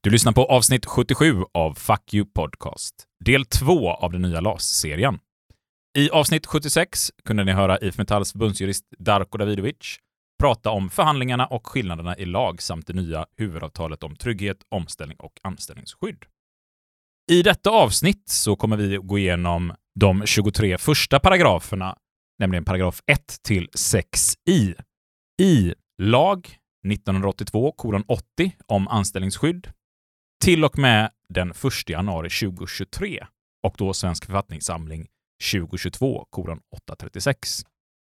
Du lyssnar på avsnitt 77 av Fuck You Podcast, del 2 av den nya LAS-serien. I avsnitt 76 kunde ni höra IF Metalls förbundsjurist Darko Davidovic prata om förhandlingarna och skillnaderna i lag samt det nya huvudavtalet om trygghet, omställning och anställningsskydd. I detta avsnitt så kommer vi gå igenom de 23 första paragraferna, nämligen paragraf 1 till 6i, i lag 1982 80 om anställningsskydd till och med den 1 januari 2023 och då Svensk författningssamling 2022 836.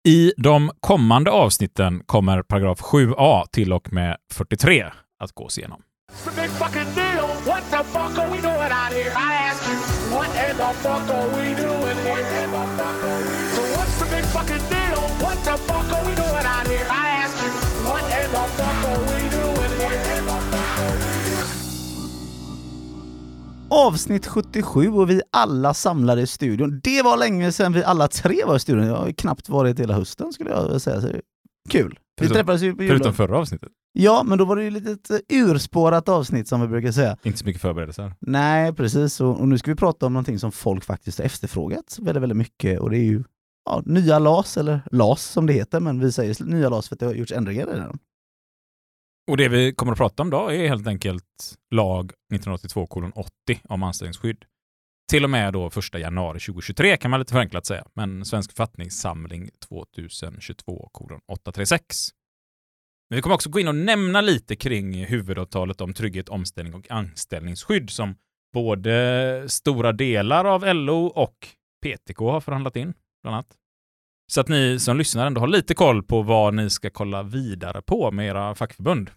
I de kommande avsnitten kommer paragraf 7a till och med 43 att gås igenom. Avsnitt 77 och vi alla samlade i studion. Det var länge sedan vi alla tre var i studion. Jag har knappt varit hela hösten skulle jag säga. Så kul. Vi Förutom- träffades ju på Förutom julen. förra avsnittet. Ja, men då var det ju lite ett urspårat avsnitt som vi brukar säga. Inte så mycket förberedelser. Nej, precis. Och, och nu ska vi prata om någonting som folk faktiskt har efterfrågat väldigt, väldigt mycket och det är ju ja, nya LAS, eller LAS som det heter, men vi säger nya LAS för att det har gjorts ändringar i den. Och det vi kommer att prata om då är helt enkelt lag 1982 80 om anställningsskydd. Till och med då 1 januari 2023 kan man lite förenklat säga, men Svensk författningssamling 2022 836. Men vi kommer också gå in och nämna lite kring huvudavtalet om trygghet, omställning och anställningsskydd som både stora delar av LO och PTK har förhandlat in, bland annat. Så att ni som lyssnar ändå har lite koll på vad ni ska kolla vidare på med era fackförbund.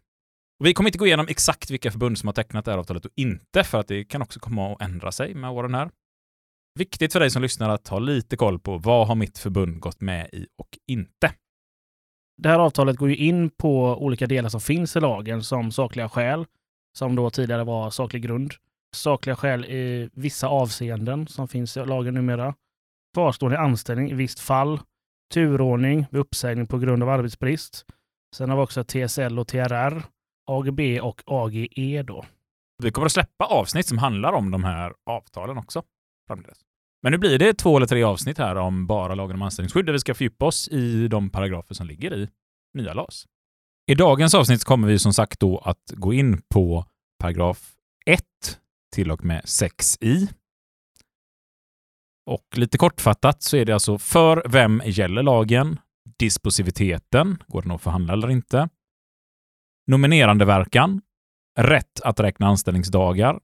Och vi kommer inte gå igenom exakt vilka förbund som har tecknat det här avtalet och inte, för att det kan också komma att ändra sig med åren här. Viktigt för dig som lyssnar att ha lite koll på vad har mitt förbund gått med i och inte. Det här avtalet går ju in på olika delar som finns i lagen som sakliga skäl, som då tidigare var saklig grund. Sakliga skäl i vissa avseenden som finns i lagen numera. Kvarstående anställning i visst fall. Turordning vid uppsägning på grund av arbetsbrist. Sen har vi också TSL och TRR, AGB och AGE då. Vi kommer att släppa avsnitt som handlar om de här avtalen också. framdeles. Men nu blir det två eller tre avsnitt här om bara lagen om anställningsskydd där vi ska fördjupa oss i de paragrafer som ligger i nya LAS. I dagens avsnitt kommer vi som sagt då att gå in på paragraf 1 till och med 6i. Och lite kortfattat så är det alltså för vem gäller lagen? Dispositiviteten, går den att förhandla eller inte? Nominerandeverkan, rätt att räkna anställningsdagar,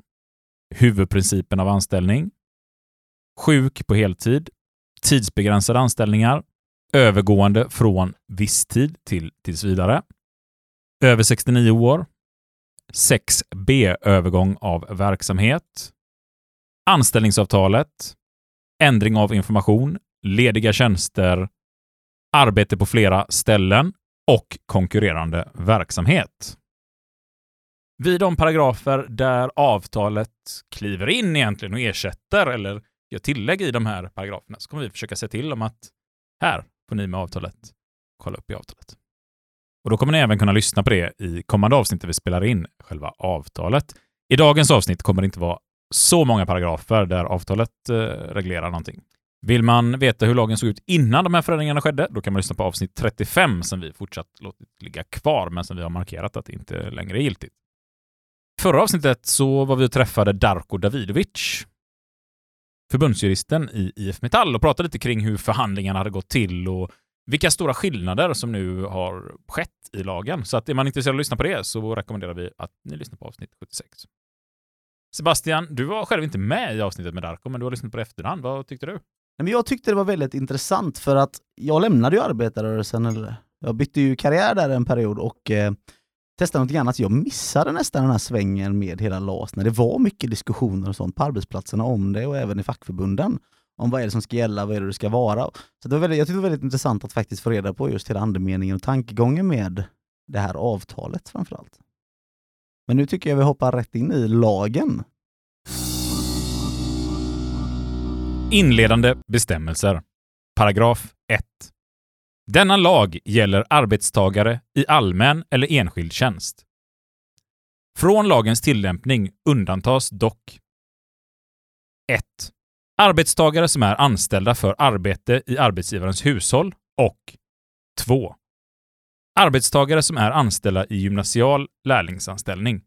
huvudprincipen av anställning, sjuk på heltid, tidsbegränsade anställningar, övergående från visstid till tills vidare, över 69 år, 6b övergång av verksamhet, anställningsavtalet, ändring av information, lediga tjänster, arbete på flera ställen och konkurrerande verksamhet. Vid de paragrafer där avtalet kliver in egentligen och ersätter eller gör tillägg i de här paragraferna så kommer vi försöka se till om att här får ni med avtalet kolla upp i avtalet. Och då kommer ni även kunna lyssna på det i kommande avsnitt där vi spelar in själva avtalet. I dagens avsnitt kommer det inte vara så många paragrafer där avtalet eh, reglerar någonting. Vill man veta hur lagen såg ut innan de här förändringarna skedde, då kan man lyssna på avsnitt 35 som vi fortsatt låtit ligga kvar, men som vi har markerat att det inte längre är giltigt. Förra avsnittet så var vi och träffade Darko Davidovic, förbundsjuristen i IF Metall och pratade lite kring hur förhandlingarna hade gått till och vilka stora skillnader som nu har skett i lagen. Så att är man intresserad av att lyssna på det så rekommenderar vi att ni lyssnar på avsnitt 76. Sebastian, du var själv inte med i avsnittet med Darko, men du har lyssnat på det i efterhand. Vad tyckte du? Nej, Men jag tyckte det var väldigt intressant för att jag lämnade ju arbetarrörelsen, eller jag bytte ju karriär där en period och eh, testade något annat. Jag missade nästan den här svängen med hela LAS, när det var mycket diskussioner och sånt på arbetsplatserna om det och även i fackförbunden. Om vad är det som ska gälla, vad är det det ska vara. Så det var väldigt, jag tyckte det var väldigt intressant att faktiskt få reda på just hela andemeningen och tankegången med det här avtalet framförallt. Men nu tycker jag vi hoppar rätt in i lagen. Inledande bestämmelser. Paragraf 1. Denna lag gäller arbetstagare i allmän eller enskild tjänst. Från lagens tillämpning undantas dock 1. Arbetstagare som är anställda för arbete i arbetsgivarens hushåll och 2. Arbetstagare som är anställda i gymnasial lärlingsanställning.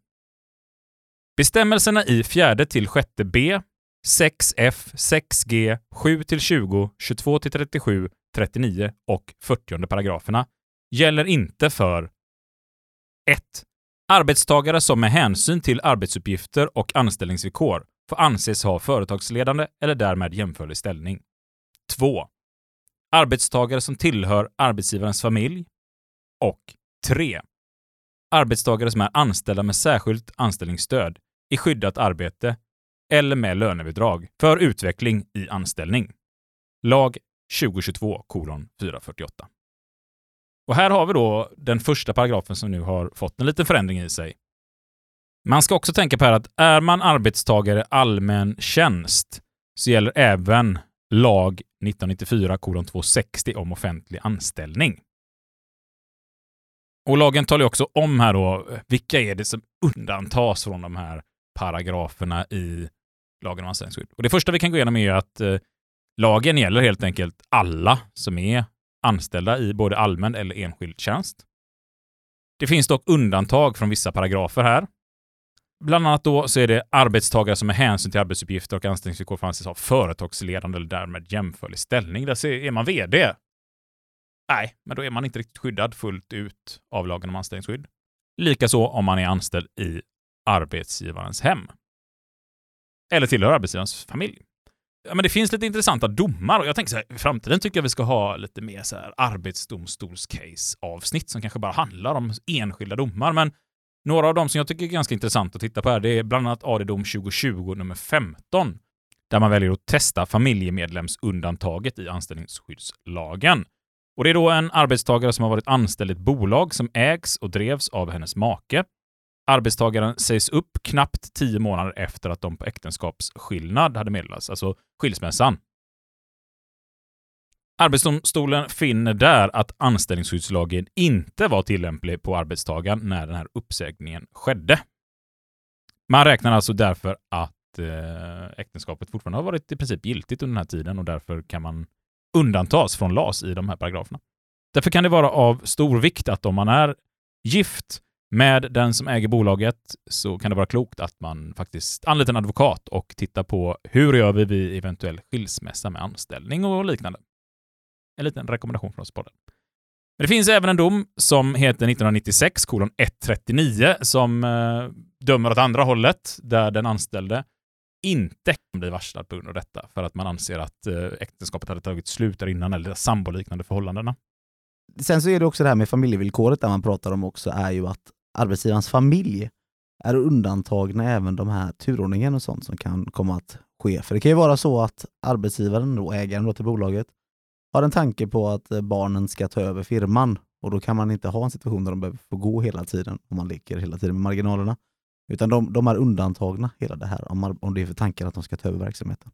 Bestämmelserna i 4 till 6 B, 6F, 6G, 7-20, 22-37, 39 och 40 paragraferna gäller inte för 1. Arbetstagare som med hänsyn till arbetsuppgifter och anställningsvillkor får anses ha företagsledande eller därmed jämförlig ställning. 2. Arbetstagare som tillhör arbetsgivarens familj. Och 3. Arbetstagare som är anställda med särskilt anställningsstöd i skyddat arbete eller med lönebidrag för utveckling i anställning. Lag 2022 448. Och här har vi då den första paragrafen som nu har fått en liten förändring i sig. Man ska också tänka på här att är man arbetstagare allmän tjänst så gäller även lag 1994 260 om offentlig anställning. Och lagen talar ju också om här då, vilka är det som undantas från de här paragraferna i lagen om anställningsskydd. Och det första vi kan gå igenom är ju att eh, lagen gäller helt enkelt alla som är anställda i både allmän eller enskild tjänst. Det finns dock undantag från vissa paragrafer här. Bland annat då så är det arbetstagare som med hänsyn till arbetsuppgifter och anställningsvillkor får anses ha företagsledande eller därmed jämförlig ställning. Där är man VD. Nej, men då är man inte riktigt skyddad fullt ut av lagen om anställningsskydd. Likaså om man är anställd i arbetsgivarens hem. Eller tillhör arbetsgivarens familj. Ja, men det finns lite intressanta domar och jag tänker så här, i framtiden tycker jag vi ska ha lite mer så här arbetsdomstolscase-avsnitt som kanske bara handlar om enskilda domar. Men några av dem som jag tycker är ganska intressant att titta på här, det är bland annat AD-dom 2020 nummer 15, där man väljer att testa familjemedlemsundantaget i anställningsskyddslagen. Och Det är då en arbetstagare som har varit anställd i ett bolag som ägs och drevs av hennes make. Arbetstagaren sägs upp knappt tio månader efter att de på äktenskapsskillnad hade meddelats, alltså skilsmässan. Arbetsdomstolen finner där att anställningsskyddslagen inte var tillämplig på arbetstagaren när den här uppsägningen skedde. Man räknar alltså därför att eh, äktenskapet fortfarande har varit i princip giltigt under den här tiden och därför kan man undantas från LAS i de här paragraferna. Därför kan det vara av stor vikt att om man är gift med den som äger bolaget så kan det vara klokt att man faktiskt anlitar en advokat och tittar på hur gör vi vid eventuell skilsmässa med anställning och liknande. En liten rekommendation från oss på det. Men det finns även en dom som heter 1996 139 som eh, dömer åt andra hållet, där den anställde inte bli varslad på grund av detta för att man anser att eh, äktenskapet hade tagit slut där innan eller samboliknande förhållandena. Sen så är det också det här med familjevillkoret där man pratar om också är ju att arbetsgivarens familj är undantagna även de här turordningen och sånt som kan komma att ske. För det kan ju vara så att arbetsgivaren och ägaren då till bolaget har en tanke på att eh, barnen ska ta över firman och då kan man inte ha en situation där de behöver få gå hela tiden om man leker hela tiden med marginalerna. Utan de, de är undantagna hela det här om, om det är för tanken att de ska ta över verksamheten.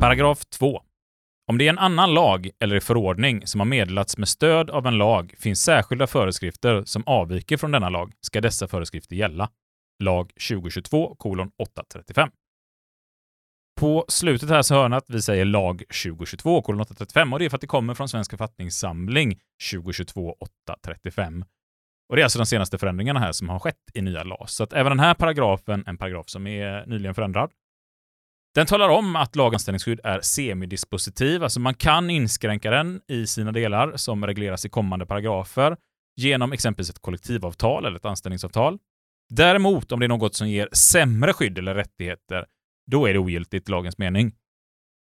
Paragraf 2. Om det är en annan lag eller förordning som har meddelats med stöd av en lag finns särskilda föreskrifter som avviker från denna lag ska dessa föreskrifter gälla. Lag 2022 835. På slutet här så hör ni att vi säger lag 2022 kolon 835 och det är för att det kommer från Svensk författningssamling 2022 835. Och det är alltså de senaste förändringarna här som har skett i nya LAS. Så att även den här paragrafen, en paragraf som är nyligen förändrad, den talar om att laganställningsskydd är semidispositiv, alltså man kan inskränka den i sina delar som regleras i kommande paragrafer genom exempelvis ett kollektivavtal eller ett anställningsavtal. Däremot, om det är något som ger sämre skydd eller rättigheter, då är det ogiltigt i lagens mening.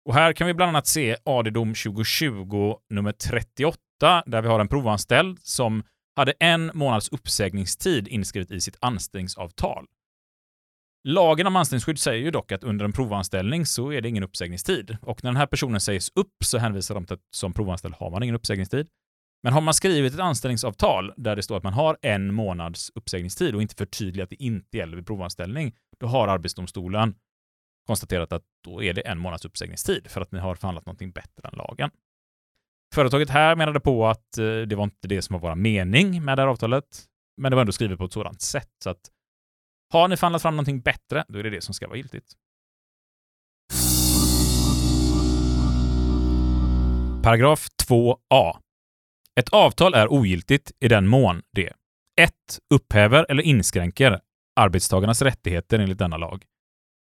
Och här kan vi bland annat se AD-dom 2020 nummer 38, där vi har en provanställd som hade en månads uppsägningstid inskrivet i sitt anställningsavtal. Lagen om anställningsskydd säger ju dock att under en provanställning så är det ingen uppsägningstid. Och när den här personen sägs upp så hänvisar de till att som provanställd har man ingen uppsägningstid. Men har man skrivit ett anställningsavtal där det står att man har en månads uppsägningstid och inte förtydligat att det inte gäller vid provanställning, då har Arbetsdomstolen konstaterat att då är det en månads uppsägningstid för att ni har förhandlat någonting bättre än lagen. Företaget här menade på att eh, det var inte det som var vår mening med det här avtalet, men det var ändå skrivet på ett sådant sätt. Så att har ni förhandlat fram någonting bättre, då är det det som ska vara giltigt. Paragraf 2a. Ett avtal är ogiltigt i den mån det 1. Upphäver eller inskränker arbetstagarnas rättigheter enligt denna lag,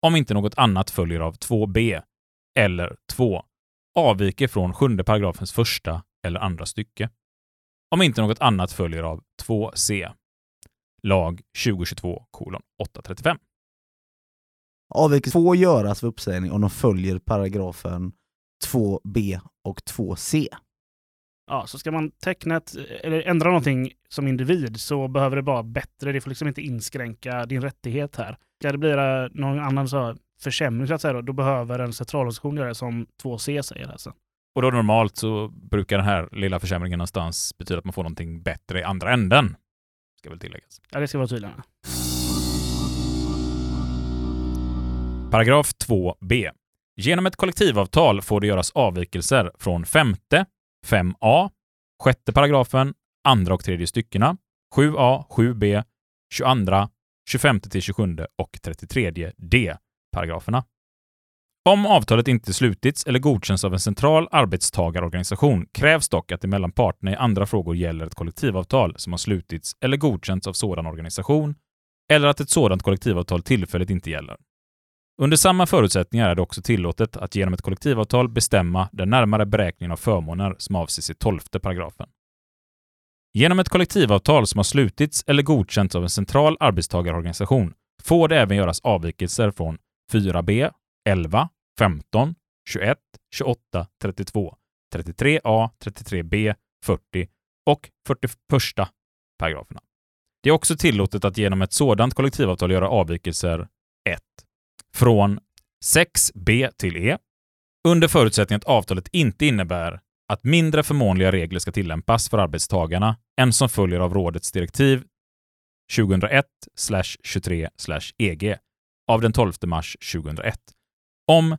om inte något annat följer av 2b, eller 2. Avviker från 7 paragrafens första eller andra stycke, om inte något annat följer av 2c. Lag 2022 835. Avvikelse får göras vid uppsägning om de följer paragrafen 2b och 2c. Ja, så ska man teckna ett, eller ändra någonting som individ så behöver det vara bättre. Det får liksom inte inskränka din rättighet här. Ska det bli eh, någon annan så försämring så att säga, då, då behöver en centralorganisation göra det som 2C säger. Alltså. Och då normalt så brukar den här lilla försämringen någonstans betyda att man får någonting bättre i andra änden. Ska väl tilläggas. Ja, det ska vara tydligare. Paragraf 2b. Genom ett kollektivavtal får det göras avvikelser från femte, 5a, sjätte paragrafen, andra och tredje styckena, 7a, 7b, 22, 25 till 27 och 33 d paragraferna. Om avtalet inte slutits eller godkänns av en central arbetstagarorganisation krävs dock att det mellan parterna i andra frågor gäller ett kollektivavtal som har slutits eller godkänts av sådan organisation eller att ett sådant kollektivavtal tillfälligt inte gäller. Under samma förutsättningar är det också tillåtet att genom ett kollektivavtal bestämma den närmare beräkningen av förmåner som avses i 12 paragrafen. Genom ett kollektivavtal som har slutits eller godkänts av en central arbetstagarorganisation får det även göras avvikelser från 4b, 11, 15, 21, 28, 32, 33a, 33b, 40 och 41 paragraferna. Det är också tillåtet att genom ett sådant kollektivavtal göra avvikelser 1. Från 6b till e under förutsättning att avtalet inte innebär att mindre förmånliga regler ska tillämpas för arbetstagarna än som följer av rådets direktiv 2001-23-EG av den 12 mars 2001 om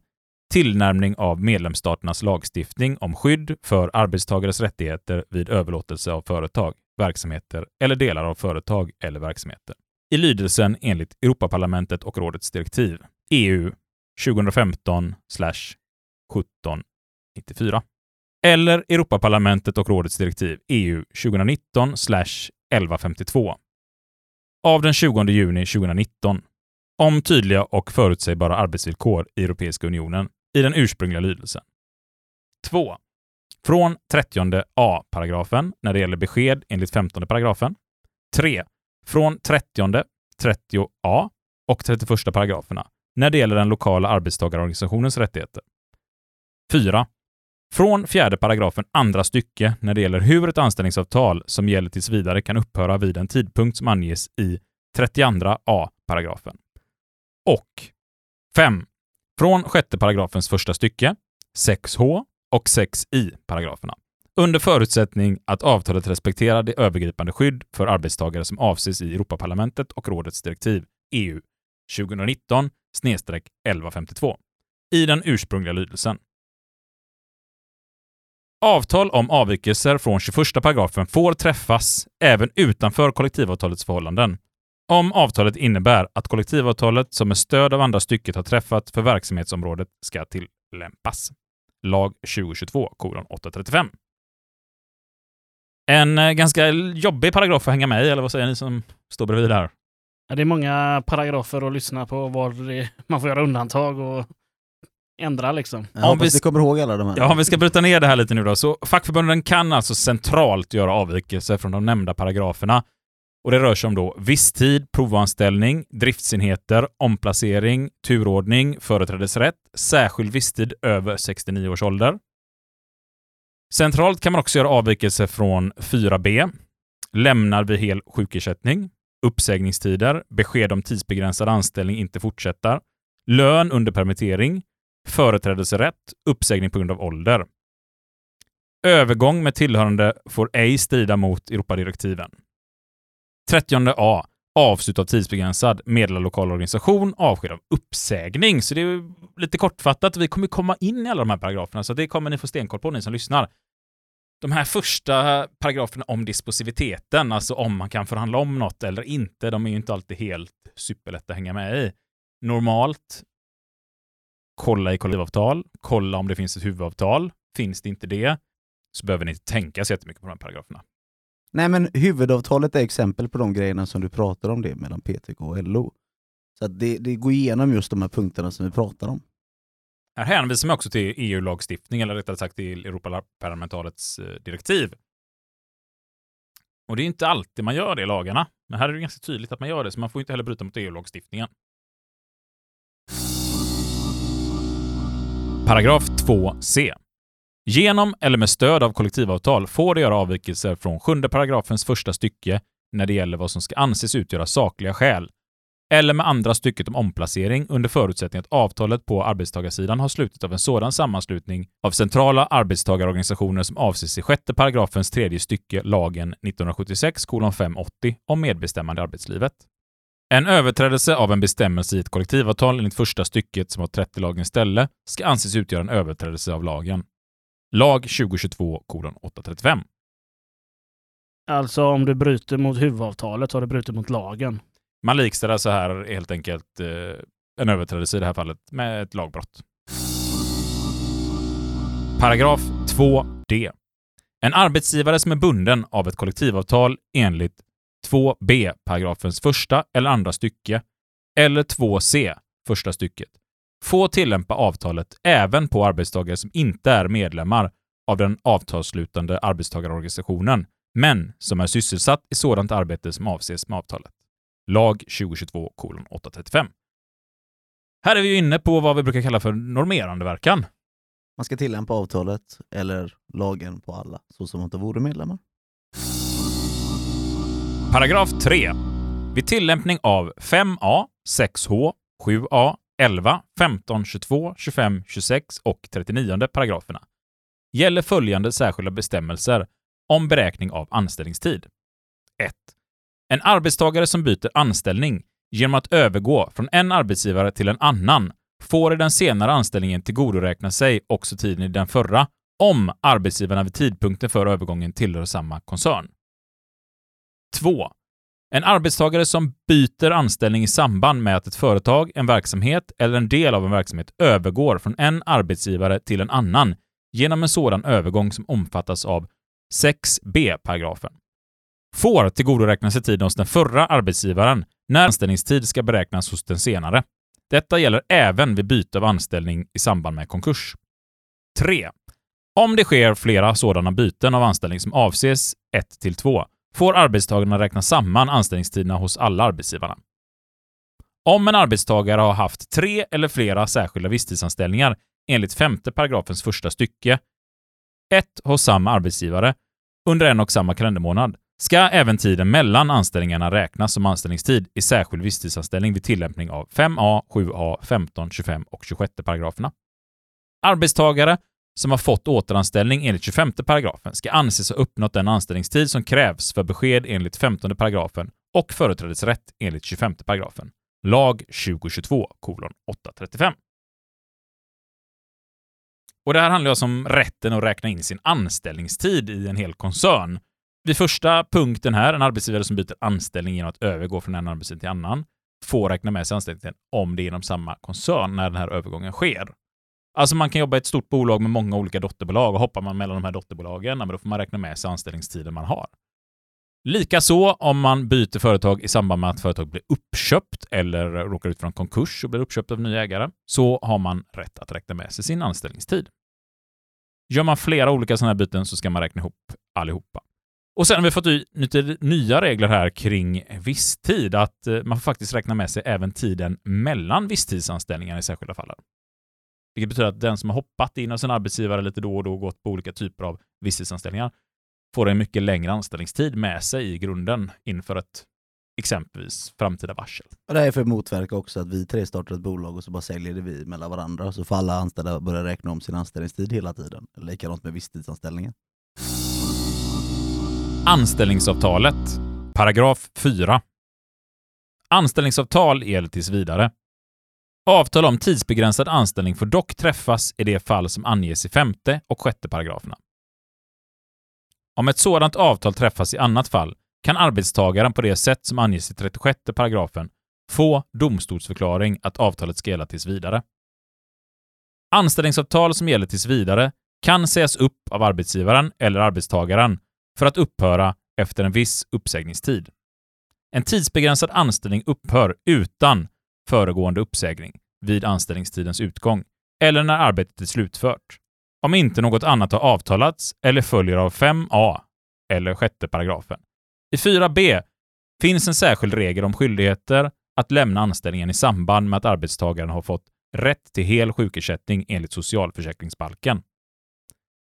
tillnärmning av medlemsstaternas lagstiftning om skydd för arbetstagares rättigheter vid överlåtelse av företag, verksamheter eller delar av företag eller verksamheter. I lydelsen enligt Europaparlamentet och rådets direktiv EU 2015 1794 eller Europaparlamentet och rådets direktiv EU 2019 1152 av den 20 juni 2019 om tydliga och förutsägbara arbetsvillkor i Europeiska unionen i den ursprungliga lydelsen. 2. Från 30 a-paragrafen när det gäller besked enligt 15 paragrafen. 3. Från 30, 30a och 31 paragraferna när det gäller den lokala arbetstagarorganisationens rättigheter. 4. Från fjärde paragrafen andra stycke när det gäller hur ett anställningsavtal som gäller tills vidare kan upphöra vid en tidpunkt som anges i 32 a-paragrafen. Och 5. Från sjätte paragrafens första stycke, 6h och 6i paragraferna. Under förutsättning att avtalet respekterar det övergripande skydd för arbetstagare som avses i Europaparlamentet och rådets direktiv EU 2019 1152 i den ursprungliga lydelsen. Avtal om avvikelser från 21 paragrafen får träffas även utanför kollektivavtalets förhållanden om avtalet innebär att kollektivavtalet som med stöd av andra stycket har träffat för verksamhetsområdet ska tillämpas. Lag 2022 835. En eh, ganska jobbig paragraf att hänga med i, eller vad säger ni som står bredvid här? Ja, det är många paragrafer att lyssna på var man får göra undantag och ändra liksom. Jag hoppas vi, vi kommer ihåg alla de här. Ja, om vi ska bryta ner det här lite nu då. Så fackförbunden kan alltså centralt göra avvikelser från de nämnda paragraferna. Och det rör sig om då visstid, provanställning, driftsenheter, omplacering, turordning, företrädesrätt, särskild visstid över 69 års ålder. Centralt kan man också göra avvikelser från 4b, lämnar vid hel sjukersättning, uppsägningstider, besked om tidsbegränsad anställning inte fortsätter, lön under permittering, Företrädesrätt. uppsägning på grund av ålder. Övergång med tillhörande får ej strida mot Europadirektiven. 30 A. Avslut av tidsbegränsad, meddelar lokal organisation, avsked av uppsägning. Så det är lite kortfattat. Vi kommer komma in i alla de här paragraferna, så det kommer ni få stenkoll på, ni som lyssnar. De här första paragraferna om disposiviteten, alltså om man kan förhandla om något eller inte, de är ju inte alltid helt superlätta att hänga med i. Normalt, kolla i kollektivavtal, kolla om det finns ett huvudavtal. Finns det inte det, så behöver ni inte tänka så jättemycket på de här paragraferna. Nej men huvudavtalet är exempel på de grejerna som du pratar om det mellan PTK och LO. Så det, det går igenom just de här punkterna som vi pratar om. Här hänvisar man också till EU-lagstiftning, eller rättare sagt till Europaparlamentets eh, direktiv. Och det är inte alltid man gör det i lagarna, men här är det ganska tydligt att man gör det, så man får inte heller bryta mot EU-lagstiftningen. Paragraf 2c. Genom eller med stöd av kollektivavtal får det göra avvikelser från sjunde paragrafens första stycke när det gäller vad som ska anses utgöra sakliga skäl, eller med andra stycket om omplacering under förutsättning att avtalet på arbetstagarsidan har slutit av en sådan sammanslutning av centrala arbetstagarorganisationer som avses i sjätte paragrafens tredje stycke lagen 1976 580 om medbestämmande i arbetslivet. En överträdelse av en bestämmelse i ett kollektivavtal enligt första stycket som har 30 lagens ställe ska anses utgöra en överträdelse av lagen. Lag 2022 835. Alltså om du bryter mot huvudavtalet har du brutit mot lagen. Man likställer så här helt enkelt eh, en överträdelse i det här fallet med ett lagbrott. Paragraf 2d. En arbetsgivare som är bunden av ett kollektivavtal enligt 2b paragrafens första eller andra stycke eller 2c första stycket får tillämpa avtalet även på arbetstagare som inte är medlemmar av den avtalsslutande arbetstagarorganisationen, men som är sysselsatt i sådant arbete som avses med avtalet. Lag 2022 835. Här är vi inne på vad vi brukar kalla för normerande verkan. Man ska tillämpa avtalet eller lagen på alla, så som om de vore medlemmar. Paragraf 3. Vid tillämpning av 5a, 6h, 7a, 11, 15, 22, 25, 26 och 39 paragraferna gäller följande särskilda bestämmelser om beräkning av anställningstid. 1. En arbetstagare som byter anställning genom att övergå från en arbetsgivare till en annan får i den senare anställningen tillgodoräkna sig också tiden i den förra om arbetsgivarna vid tidpunkten för övergången tillhör samma koncern. 2. En arbetstagare som byter anställning i samband med att ett företag, en verksamhet eller en del av en verksamhet övergår från en arbetsgivare till en annan genom en sådan övergång som omfattas av 6b-paragrafen får tillgodoräkna sig tiden hos den förra arbetsgivaren när anställningstid ska beräknas hos den senare. Detta gäller även vid byte av anställning i samband med konkurs. 3. Om det sker flera sådana byten av anställning som avses 1 2 får arbetstagarna räkna samman anställningstiderna hos alla arbetsgivarna. Om en arbetstagare har haft tre eller flera särskilda visstidsanställningar enligt femte paragrafens första stycke, ett hos samma arbetsgivare, under en och samma kalendermånad, ska även tiden mellan anställningarna räknas som anställningstid i särskild visstidsanställning vid tillämpning av 5a, 7a, 15, 25 och 26 paragraferna. Arbetstagare som har fått återanställning enligt 25 paragrafen ska anses ha uppnått den anställningstid som krävs för besked enligt 15 paragrafen och företrädesrätt enligt 25 paragrafen. Lag 2022 835. Och det här handlar alltså om rätten att räkna in sin anställningstid i en hel koncern. Vid första punkten här, en arbetsgivare som byter anställning genom att övergå från en arbetsgivare till en annan, får räkna med sig anställningstiden om det är inom samma koncern när den här övergången sker. Alltså man kan jobba i ett stort bolag med många olika dotterbolag och hoppar man mellan de här dotterbolagen, då får man räkna med sig anställningstiden man har. Likaså om man byter företag i samband med att företag blir uppköpt eller råkar ut för en konkurs och blir uppköpt av nya ägare, så har man rätt att räkna med sig sin anställningstid. Gör man flera olika sådana här byten så ska man räkna ihop allihopa. Och sen har vi fått lite nya regler här kring visstid, att eh, man får faktiskt räkna med sig även tiden mellan visstidsanställningar i särskilda fall. Vilket betyder att den som har hoppat in hos en arbetsgivare lite då och då och gått på olika typer av visstidsanställningar får en mycket längre anställningstid med sig i grunden inför ett exempelvis framtida varsel. Och det är för att motverka också att vi tre startar ett bolag och så bara säljer det vi mellan varandra, så får alla anställda börja räkna om sin anställningstid hela tiden. Likadant med visstidsanställningar. Anställningsavtalet, paragraf 4. Anställningsavtal gäller tills vidare. Avtal om tidsbegränsad anställning får dock träffas i det fall som anges i femte och sjätte paragraferna. Om ett sådant avtal träffas i annat fall kan arbetstagaren på det sätt som anges i 36 paragrafen få domstolsförklaring att avtalet ska gälla tills vidare. Anställningsavtal som gäller tills vidare kan sägas upp av arbetsgivaren eller arbetstagaren för att upphöra efter en viss uppsägningstid. En tidsbegränsad anställning upphör utan föregående uppsägning vid anställningstidens utgång eller när arbetet är slutfört, om inte något annat har avtalats eller följer av 5a eller 6 paragrafen. I 4b finns en särskild regel om skyldigheter att lämna anställningen i samband med att arbetstagaren har fått rätt till hel sjukersättning enligt socialförsäkringsbalken.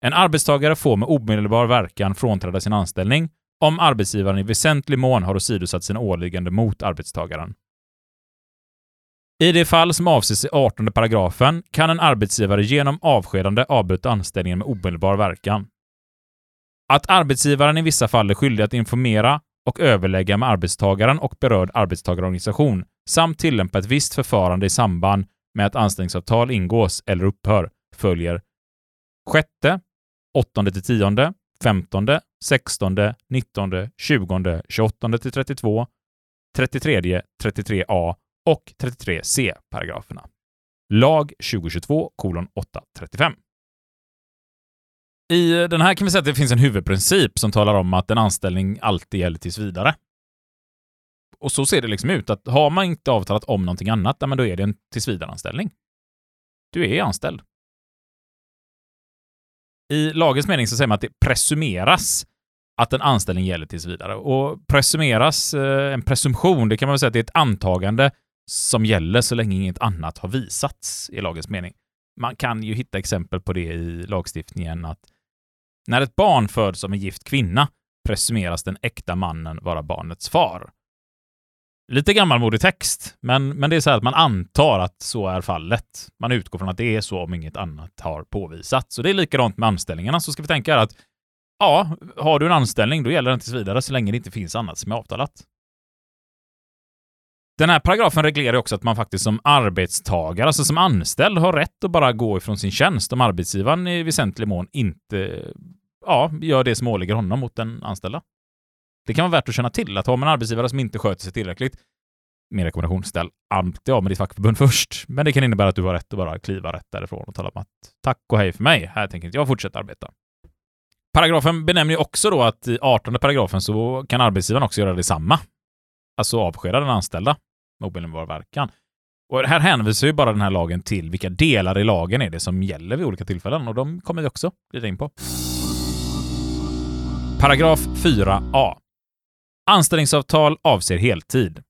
En arbetstagare får med omedelbar verkan frånträda sin anställning om arbetsgivaren i väsentlig mån har åsidosatt sina åligganden mot arbetstagaren. I det fall som avses i 18 paragrafen kan en arbetsgivare genom avskedande avbryta anställningen med omedelbar verkan. Att arbetsgivaren i vissa fall är skyldig att informera och överlägga med arbetstagaren och berörd arbetstagarorganisation samt tillämpa ett visst förfarande i samband med att anställningsavtal ingås eller upphör följer 6, 8-10, 15, 16, 19, 20, 28 32, 33, 33a och 33c paragraferna. Lag 2022 kolon 835. I den här kan vi säga att det finns en huvudprincip som talar om att en anställning alltid gäller tills vidare. Och så ser det liksom ut, att har man inte avtalat om någonting annat, men då är det en tillsvidareanställning. Du är anställd. I lagens mening så säger man att det presumeras att en anställning gäller tills vidare. Och presumeras, eh, en presumtion, det kan man väl säga att det är ett antagande som gäller så länge inget annat har visats i lagens mening. Man kan ju hitta exempel på det i lagstiftningen att när ett barn föds av en gift kvinna presumeras den äkta mannen vara barnets far. Lite gammalmodig text, men, men det är så här att man antar att så är fallet. Man utgår från att det är så om inget annat har påvisats. Så det är likadant med anställningarna, så ska vi tänka att ja, har du en anställning, då gäller den tills vidare så länge det inte finns annat som är avtalat. Den här paragrafen reglerar också att man faktiskt som arbetstagare, alltså som anställd, har rätt att bara gå ifrån sin tjänst om arbetsgivaren i väsentlig mån inte ja, gör det som åligger honom mot den anställda. Det kan vara värt att känna till att har man en arbetsgivare som inte sköter sig tillräckligt, min rekommendation, ställ alltid av med ditt fackförbund först. Men det kan innebära att du har rätt att bara kliva rätt därifrån och tala om att tack och hej för mig, här tänker inte jag fortsätta arbeta. Paragrafen benämner ju också då att i 18 paragrafen så kan arbetsgivaren också göra detsamma. Alltså avskeda den anställda med omedelbar verkan. Och här hänvisar ju bara den här lagen till vilka delar i lagen är det som gäller vid olika tillfällen och de kommer vi också glida in på. Paragraf 4a. Anställningsavtal avser heltid,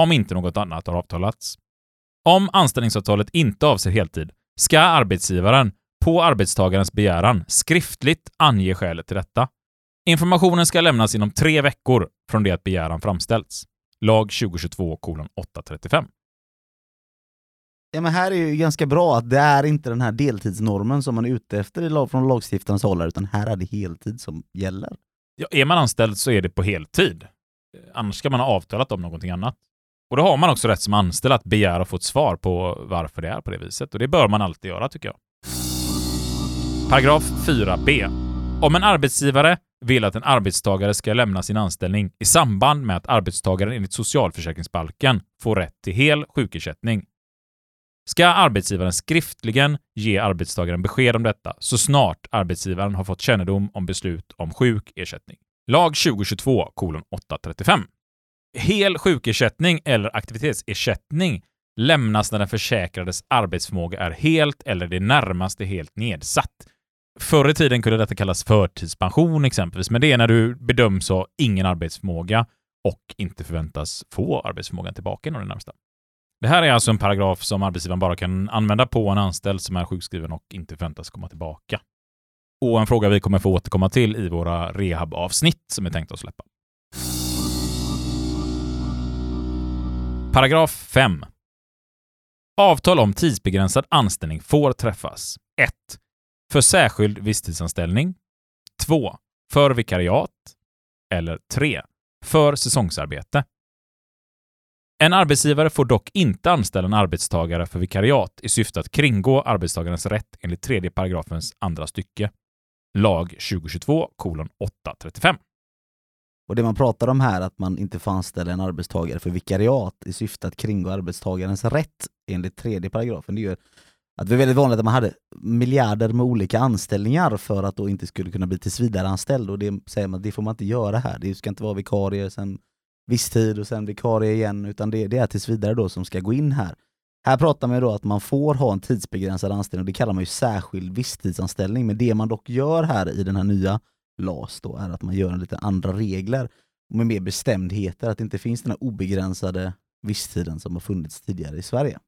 om inte något annat har avtalats. Om anställningsavtalet inte avser heltid ska arbetsgivaren på arbetstagarens begäran skriftligt ange skälet till detta. Informationen ska lämnas inom tre veckor från det att begäran framställts. Lag 2022 835. Ja, men här är ju ganska bra att det är inte den här deltidsnormen som man är ute efter från lagstiftarens håll, utan här är det heltid som gäller. Ja, är man anställd så är det på heltid. Annars ska man ha avtalat om någonting annat. Och då har man också rätt som anställd att begära att få ett svar på varför det är på det viset. Och det bör man alltid göra, tycker jag. Paragraf 4b. Om en arbetsgivare vill att en arbetstagare ska lämna sin anställning i samband med att arbetstagaren enligt socialförsäkringsbalken får rätt till hel sjukersättning ska arbetsgivaren skriftligen ge arbetstagaren besked om detta så snart arbetsgivaren har fått kännedom om beslut om sjuk ersättning. Lag 2022 835. Hel sjukersättning eller aktivitetsersättning lämnas när den försäkrades arbetsförmåga är helt eller det närmaste helt nedsatt. Förr i tiden kunde detta kallas förtidspension exempelvis, men det är när du bedöms ha ingen arbetsförmåga och inte förväntas få arbetsförmågan tillbaka inom det närmsta. Det här är alltså en paragraf som arbetsgivaren bara kan använda på en anställd som är sjukskriven och inte förväntas komma tillbaka. Och en fråga vi kommer få återkomma till i våra rehabavsnitt som är tänkt att släppa. Paragraf 5. Avtal om tidsbegränsad anställning får träffas 1. För särskild visstidsanställning 2. För vikariat eller 3. För säsongsarbete. En arbetsgivare får dock inte anställa en arbetstagare för vikariat i syfte att kringgå arbetstagarens rätt enligt tredje paragrafens andra stycke. lag 2022 kolon 835. Och det man pratar om här, att man inte får anställa en arbetstagare för vikariat i syfte att kringgå arbetstagarens rätt enligt tredje paragrafen, det gör att det var väldigt vanligt att man hade miljarder med olika anställningar för att då inte skulle kunna bli tillsvidareanställd och det säger man att det får man inte göra här. Det ska inte vara vikarie, sen viss tid och sen vikarie igen, utan det, det är tillsvidare då som ska gå in här. Här pratar man då att man får ha en tidsbegränsad anställning och det kallar man ju särskild visstidsanställning. Men det man dock gör här i den här nya LAS då är att man gör lite andra regler med mer bestämdheter, att det inte finns den här obegränsade visstiden som har funnits tidigare i Sverige.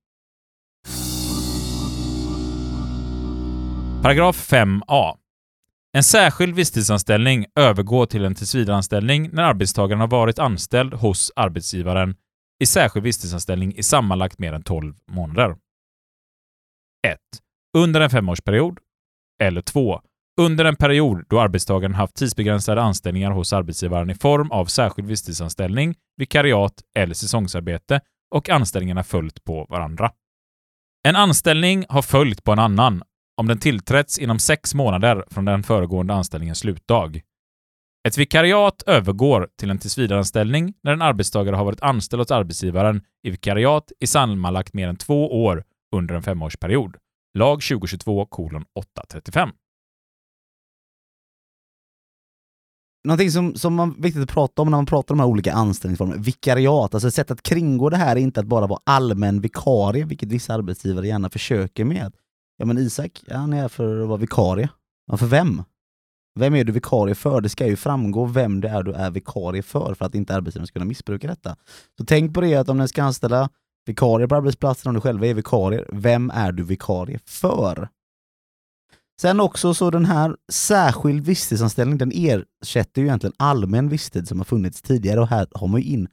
Paragraf 5a. En särskild visstidsanställning övergår till en tillsvidareanställning när arbetstagaren har varit anställd hos arbetsgivaren i särskild visstidsanställning i sammanlagt mer än 12 månader. 1. Under en femårsperiod. Eller 2. Under en period då arbetstagaren haft tidsbegränsade anställningar hos arbetsgivaren i form av särskild visstidsanställning, vikariat eller säsongsarbete och anställningarna följt på varandra. En anställning har följt på en annan om den tillträtts inom sex månader från den föregående anställningens slutdag. Ett vikariat övergår till en tillsvidareanställning när en arbetstagare har varit anställd hos arbetsgivaren i vikariat i sammanlagt mer än två år under en femårsperiod. Lag 2022 835. Någonting som, som är viktigt att prata om när man pratar om de här olika anställningsformerna, vikariat, alltså ett sätt att kringgå det här är inte att bara vara allmän vikarie, vilket vissa arbetsgivare gärna försöker med. Ja men Isak, han är här för att vara vikarie. Ja, för vem? Vem är du vikarie för? Det ska ju framgå vem det är du är vikarie för, för att inte arbetsgivaren ska kunna missbruka detta. Så tänk på det att om ni ska anställa vikarier på arbetsplatsen, om du själva är vikarier, vem är du vikarie för? Sen också så den här särskild visstidsanställning, den ersätter ju egentligen allmän visstid som har funnits tidigare och här har man ju in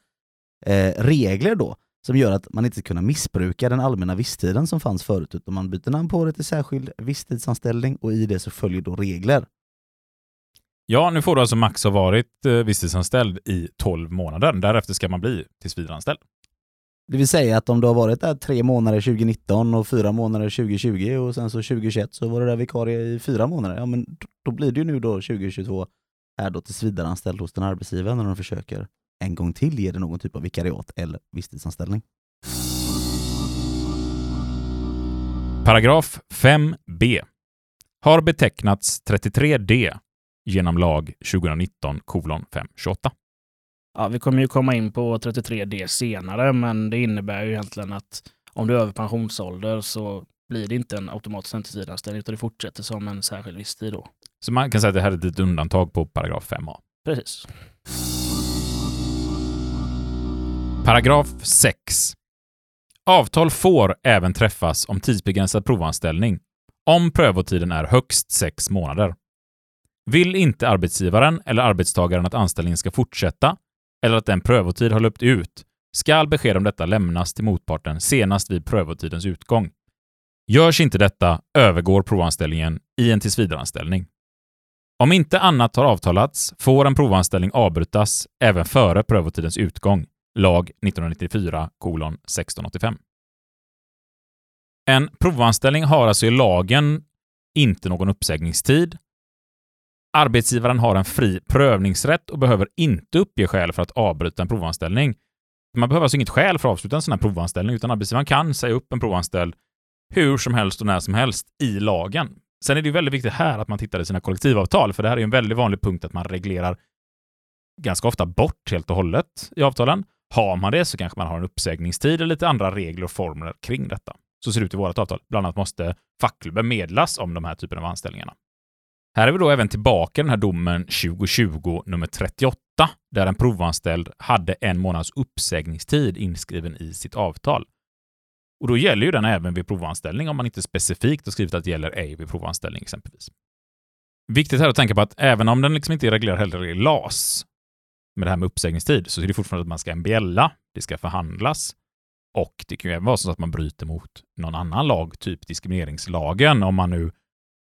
eh, regler då som gör att man inte ska kunna missbruka den allmänna visstiden som fanns förut, utan man byter namn på det till särskild visstidsanställning och i det så följer då regler. Ja, nu får du alltså max ha varit eh, visstidsanställd i 12 månader. Därefter ska man bli tillsvidareanställd. Det vill säga att om du har varit där tre månader 2019 och fyra månader 2020 och sen så 2021 så var du där vikarie i fyra månader. Ja men då blir det ju nu då 2022 är då tillsvidareanställd hos den arbetsgivaren när de försöker en gång till ge dig någon typ av vikariat eller visstidsanställning. Paragraf 5b har betecknats 33d genom lag 2019 kolon 528. Ja, vi kommer ju komma in på 33D senare, men det innebär ju egentligen att om du är över pensionsålder så blir det inte en automatisk tillsvidareanställning utan det fortsätter som en särskild visstid då. Så man kan säga att det här är ett undantag på paragraf 5a. Precis. Paragraf 6. Avtal får även träffas om tidsbegränsad provanställning om prövotiden är högst sex månader. Vill inte arbetsgivaren eller arbetstagaren att anställningen ska fortsätta eller att den prövotid har löpt ut skall besked om detta lämnas till motparten senast vid prövotidens utgång. Görs inte detta övergår provanställningen i en tillsvidareanställning. Om inte annat har avtalats får en provanställning avbrytas även före prövotidens utgång. Lag 1994 kolon 1685. En provanställning har alltså i lagen inte någon uppsägningstid Arbetsgivaren har en fri prövningsrätt och behöver inte uppge skäl för att avbryta en provanställning. Man behöver alltså inget skäl för att avsluta en sån här provanställning, utan arbetsgivaren kan säga upp en provanställd hur som helst och när som helst i lagen. Sen är det ju väldigt viktigt här att man tittar i sina kollektivavtal, för det här är en väldigt vanlig punkt att man reglerar ganska ofta bort helt och hållet i avtalen. Har man det så kanske man har en uppsägningstid eller lite andra regler och formler kring detta. Så ser det ut i vårt avtal. Bland annat måste fackklubben medlas om de här typerna av anställningarna. Här är vi då även tillbaka i den här domen 2020 nummer 38, där en provanställd hade en månads uppsägningstid inskriven i sitt avtal. Och då gäller ju den även vid provanställning om man inte specifikt har skrivit att det gäller ej vid provanställning exempelvis. Viktigt här att tänka på att även om den liksom inte är reglerad heller i LAS med det här med uppsägningstid så är det fortfarande att man ska MBLa, det ska förhandlas och det kan ju även vara så att man bryter mot någon annan lag, typ diskrimineringslagen, om man nu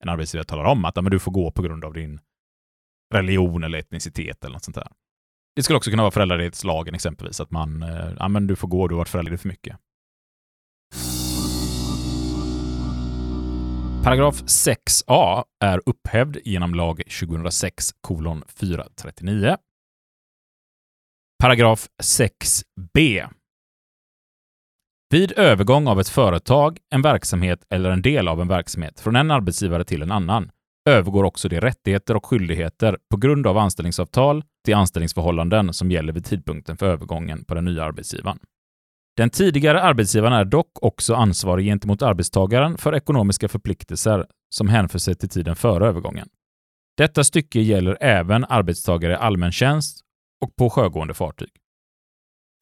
en arbetsgivare talar om att men du får gå på grund av din religion eller etnicitet eller något sånt där. Det skulle också kunna vara föräldraledighetslagen exempelvis, att man, eh, ja men du får gå, du har varit föräldraledig för mycket. Paragraf 6a är upphävd genom lag 2006 439. Paragraf 6b. Vid övergång av ett företag, en verksamhet eller en del av en verksamhet från en arbetsgivare till en annan övergår också de rättigheter och skyldigheter på grund av anställningsavtal till anställningsförhållanden som gäller vid tidpunkten för övergången på den nya arbetsgivaren. Den tidigare arbetsgivaren är dock också ansvarig gentemot arbetstagaren för ekonomiska förpliktelser som hänför sig till tiden före övergången. Detta stycke gäller även arbetstagare i allmän tjänst och på sjögående fartyg.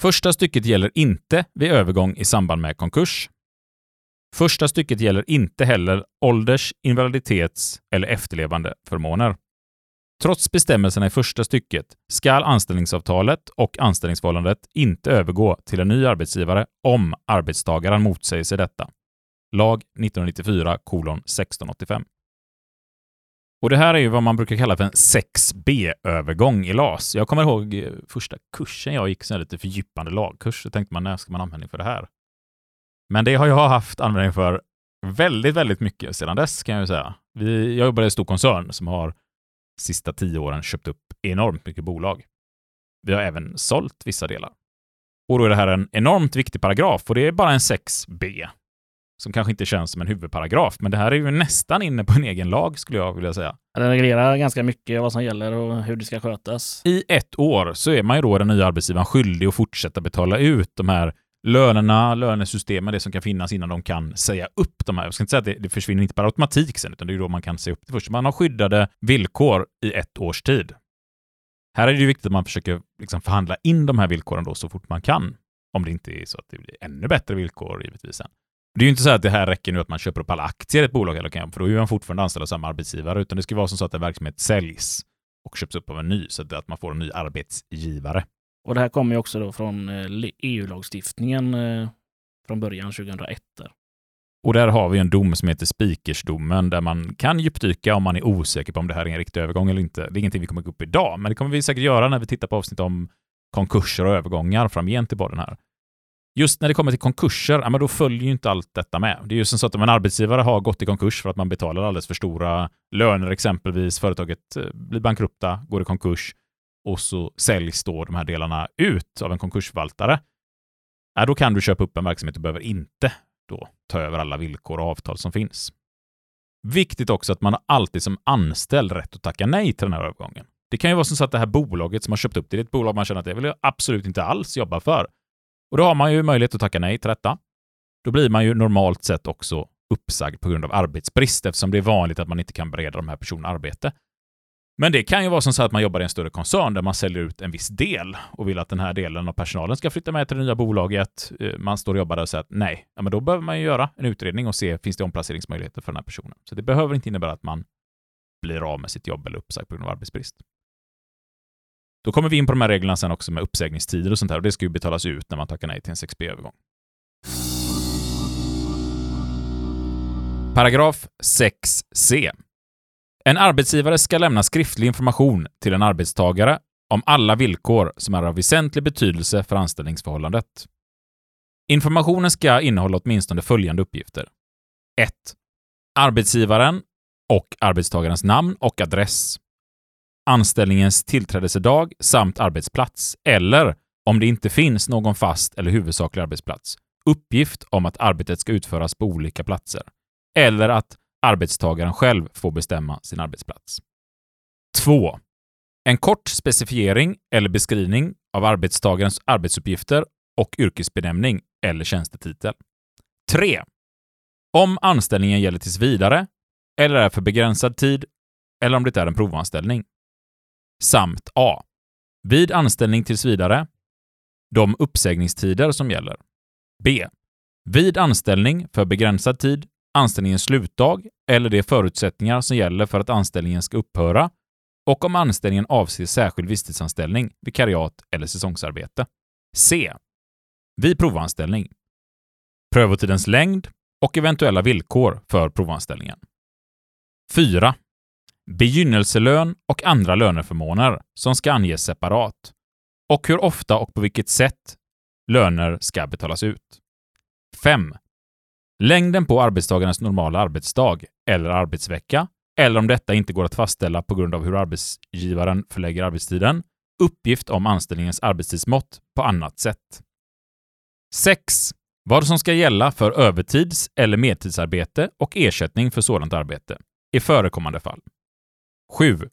Första stycket gäller inte vid övergång i samband med konkurs. Första stycket gäller inte heller ålders-, invaliditets eller efterlevande förmåner. Trots bestämmelserna i första stycket skall anställningsavtalet och anställningsförhållandet inte övergå till en ny arbetsgivare om arbetstagaren motsäger sig detta. Lag 1994 1685. Och det här är ju vad man brukar kalla för en 6B-övergång i LAS. Jag kommer ihåg eh, första kursen jag gick, så lite fördjupande lagkurs, så tänkte man när ska man användning för det här? Men det har jag haft användning för väldigt, väldigt mycket sedan dess kan jag ju säga. Vi, jag jobbar i en stor koncern som har sista tio åren köpt upp enormt mycket bolag. Vi har även sålt vissa delar. Och då är det här en enormt viktig paragraf och det är bara en 6B som kanske inte känns som en huvudparagraf, men det här är ju nästan inne på en egen lag skulle jag vilja säga. Den reglerar ganska mycket vad som gäller och hur det ska skötas. I ett år så är man ju då den nya arbetsgivaren skyldig att fortsätta betala ut de här lönerna, lönesystemen, det som kan finnas innan de kan säga upp de här. Jag ska inte säga att det, det försvinner inte per automatik sen, utan det är då man kan säga upp det först. Man har skyddade villkor i ett års tid. Här är det ju viktigt att man försöker liksom förhandla in de här villkoren då så fort man kan. Om det inte är så att det blir ännu bättre villkor givetvis sen. Det är ju inte så att det här räcker nu att man köper upp alla aktier i ett bolag, eller kan, för då är man fortfarande anställd av samma arbetsgivare, utan det ska vara som så att en verksamhet säljs och köps upp av en ny, så att man får en ny arbetsgivare. Och det här kommer ju också då från EU-lagstiftningen eh, e från början 2001. Och där har vi en dom som heter Spikersdomen där man kan djupdyka om man är osäker på om det här är en riktig övergång eller inte. Det är ingenting vi kommer gå upp idag, men det kommer vi säkert göra när vi tittar på avsnitt om konkurser och övergångar framgent i podden här just när det kommer till konkurser, ja, men då följer ju inte allt detta med. Det är ju som så att om en arbetsgivare har gått i konkurs för att man betalar alldeles för stora löner exempelvis, företaget eh, blir bankrupta, går i konkurs och så säljs då de här delarna ut av en konkursförvaltare. Ja, då kan du köpa upp en verksamhet och behöver inte då ta över alla villkor och avtal som finns. Viktigt också att man har alltid som anställd rätt att tacka nej till den här övergången. Det kan ju vara som så att det här bolaget som har köpt upp det, det, är ett bolag man känner att det vill jag absolut inte alls jobba för. Och då har man ju möjlighet att tacka nej till detta. Då blir man ju normalt sett också uppsagd på grund av arbetsbrist eftersom det är vanligt att man inte kan bereda de här personerna arbete. Men det kan ju vara som så att man jobbar i en större koncern där man säljer ut en viss del och vill att den här delen av personalen ska flytta med till det nya bolaget. Eh, man står och jobbar där och säger att nej, ja, men då behöver man ju göra en utredning och se finns det omplaceringsmöjligheter för den här personen. Så det behöver inte innebära att man blir av med sitt jobb eller uppsagd på grund av arbetsbrist. Då kommer vi in på de här reglerna sen också med uppsägningstider och sånt här och det ska ju betalas ut när man tackar nej till en 6B-övergång. Paragraf 6c. En arbetsgivare ska lämna skriftlig information till en arbetstagare om alla villkor som är av väsentlig betydelse för anställningsförhållandet. Informationen ska innehålla åtminstone följande uppgifter. 1. Arbetsgivaren och arbetstagarens namn och adress anställningens tillträdelsedag samt arbetsplats, eller om det inte finns någon fast eller huvudsaklig arbetsplats, uppgift om att arbetet ska utföras på olika platser, eller att arbetstagaren själv får bestämma sin arbetsplats. 2. En kort specifiering eller beskrivning av arbetstagarens arbetsuppgifter och yrkesbenämning eller tjänstetitel. 3. Om anställningen gäller tills vidare eller är för begränsad tid eller om det är en provanställning samt A. Vid anställning tills vidare, de uppsägningstider som gäller. B. Vid anställning för begränsad tid, anställningens slutdag eller de förutsättningar som gäller för att anställningen ska upphöra och om anställningen avser särskild visstidsanställning, vikariat eller säsongsarbete. C. Vid provanställning. Prövotidens längd och eventuella villkor för provanställningen. 4 begynnelselön och andra löneförmåner som ska anges separat och hur ofta och på vilket sätt löner ska betalas ut. 5. längden på arbetstagarens normala arbetsdag eller arbetsvecka, eller om detta inte går att fastställa på grund av hur arbetsgivaren förlägger arbetstiden, uppgift om anställningens arbetstidsmått på annat sätt. 6. Vad som ska gälla för övertids eller medtidsarbete och ersättning för sådant arbete, i förekommande fall. 7.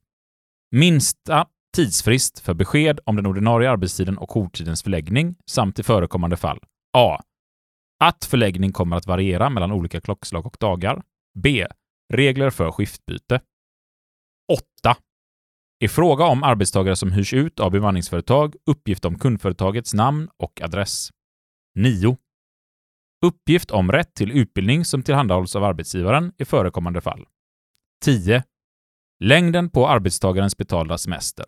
Minsta tidsfrist för besked om den ordinarie arbetstiden och jourtidens förläggning samt i förekommande fall A. Att förläggning kommer att variera mellan olika klockslag och dagar. B. Regler för skiftbyte. 8. I fråga om arbetstagare som hyrs ut av bemanningsföretag, uppgift om kundföretagets namn och adress. 9. Uppgift om rätt till utbildning som tillhandahålls av arbetsgivaren i förekommande fall. 10. Längden på arbetstagarens betalda semester.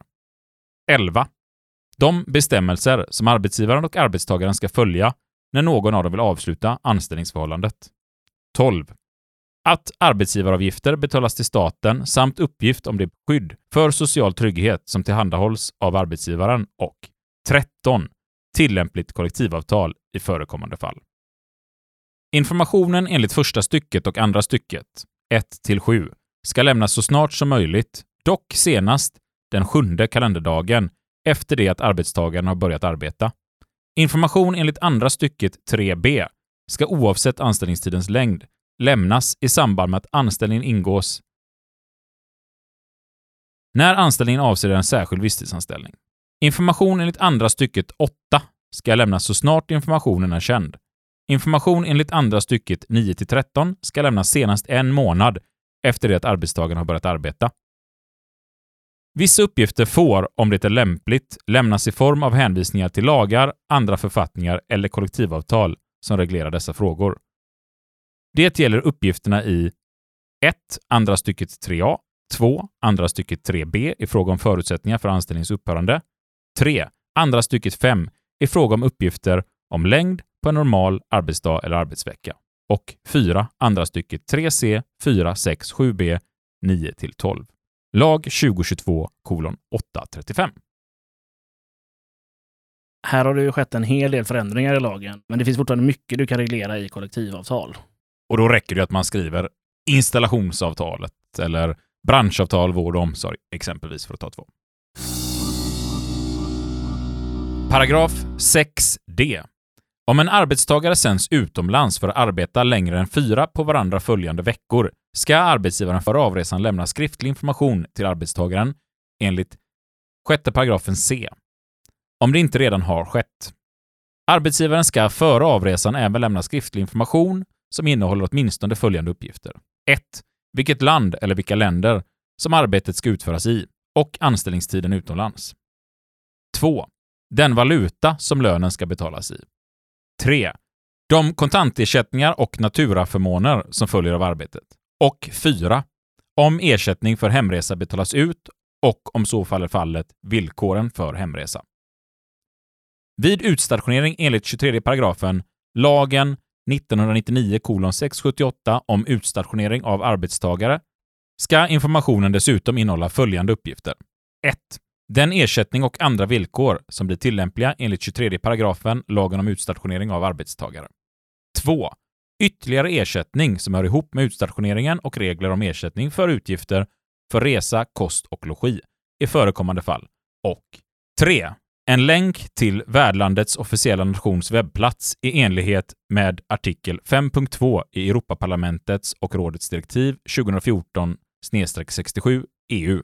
11. De bestämmelser som arbetsgivaren och arbetstagaren ska följa när någon av dem vill avsluta anställningsförhållandet. 12. Att arbetsgivaravgifter betalas till staten samt uppgift om det skydd för social trygghet som tillhandahålls av arbetsgivaren och 13. Tillämpligt kollektivavtal i förekommande fall. Informationen enligt första stycket och andra stycket, 1-7, ska lämnas så snart som möjligt, dock senast den sjunde kalenderdagen efter det att arbetstagaren har börjat arbeta. Information enligt andra stycket 3b ska oavsett anställningstidens längd lämnas i samband med att anställningen ingås när anställningen avser en särskild visstidsanställning. Information enligt andra stycket 8 ska lämnas så snart informationen är känd. Information enligt andra stycket 9-13 ska lämnas senast en månad efter det att arbetstagaren har börjat arbeta. Vissa uppgifter får, om det är lämpligt, lämnas i form av hänvisningar till lagar, andra författningar eller kollektivavtal som reglerar dessa frågor. Det gäller uppgifterna i 1. Andra stycket 3a, 2. Andra stycket 3b i fråga om förutsättningar för anställningens upphörande, 3. Andra stycket 5 i fråga om uppgifter om längd på en normal arbetsdag eller arbetsvecka och 4. Andra stycket 3c, 4, 6, 7b, 9 12. Lag 2022 kolon 835. Här har det ju skett en hel del förändringar i lagen, men det finns fortfarande mycket du kan reglera i kollektivavtal. Och då räcker det att man skriver installationsavtalet eller branschavtal, vård och omsorg, exempelvis för att ta två. Paragraf 6d. Om en arbetstagare sänds utomlands för att arbeta längre än fyra på varandra följande veckor ska arbetsgivaren före avresan lämna skriftlig information till arbetstagaren enligt 6 paragrafen C. Om det inte redan har skett. Arbetsgivaren ska före avresan även lämna skriftlig information som innehåller åtminstone följande uppgifter. 1. Vilket land eller vilka länder som arbetet ska utföras i och anställningstiden utomlands. 2. Den valuta som lönen ska betalas i. 3. De kontantersättningar och naturaförmåner som följer av arbetet. Och 4. Om ersättning för hemresa betalas ut och om så faller fallet, villkoren för hemresa. Vid utstationering enligt 23 paragrafen lagen 1999 om utstationering av arbetstagare ska informationen dessutom innehålla följande uppgifter. 1. Den ersättning och andra villkor som blir tillämpliga enligt 23 paragrafen lagen om utstationering av arbetstagare. 2. Ytterligare ersättning som hör ihop med utstationeringen och regler om ersättning för utgifter för resa, kost och logi i förekommande fall. Och 3. En länk till värdlandets officiella nations webbplats i enlighet med artikel 5.2 i Europaparlamentets och rådets direktiv 2014-67 EU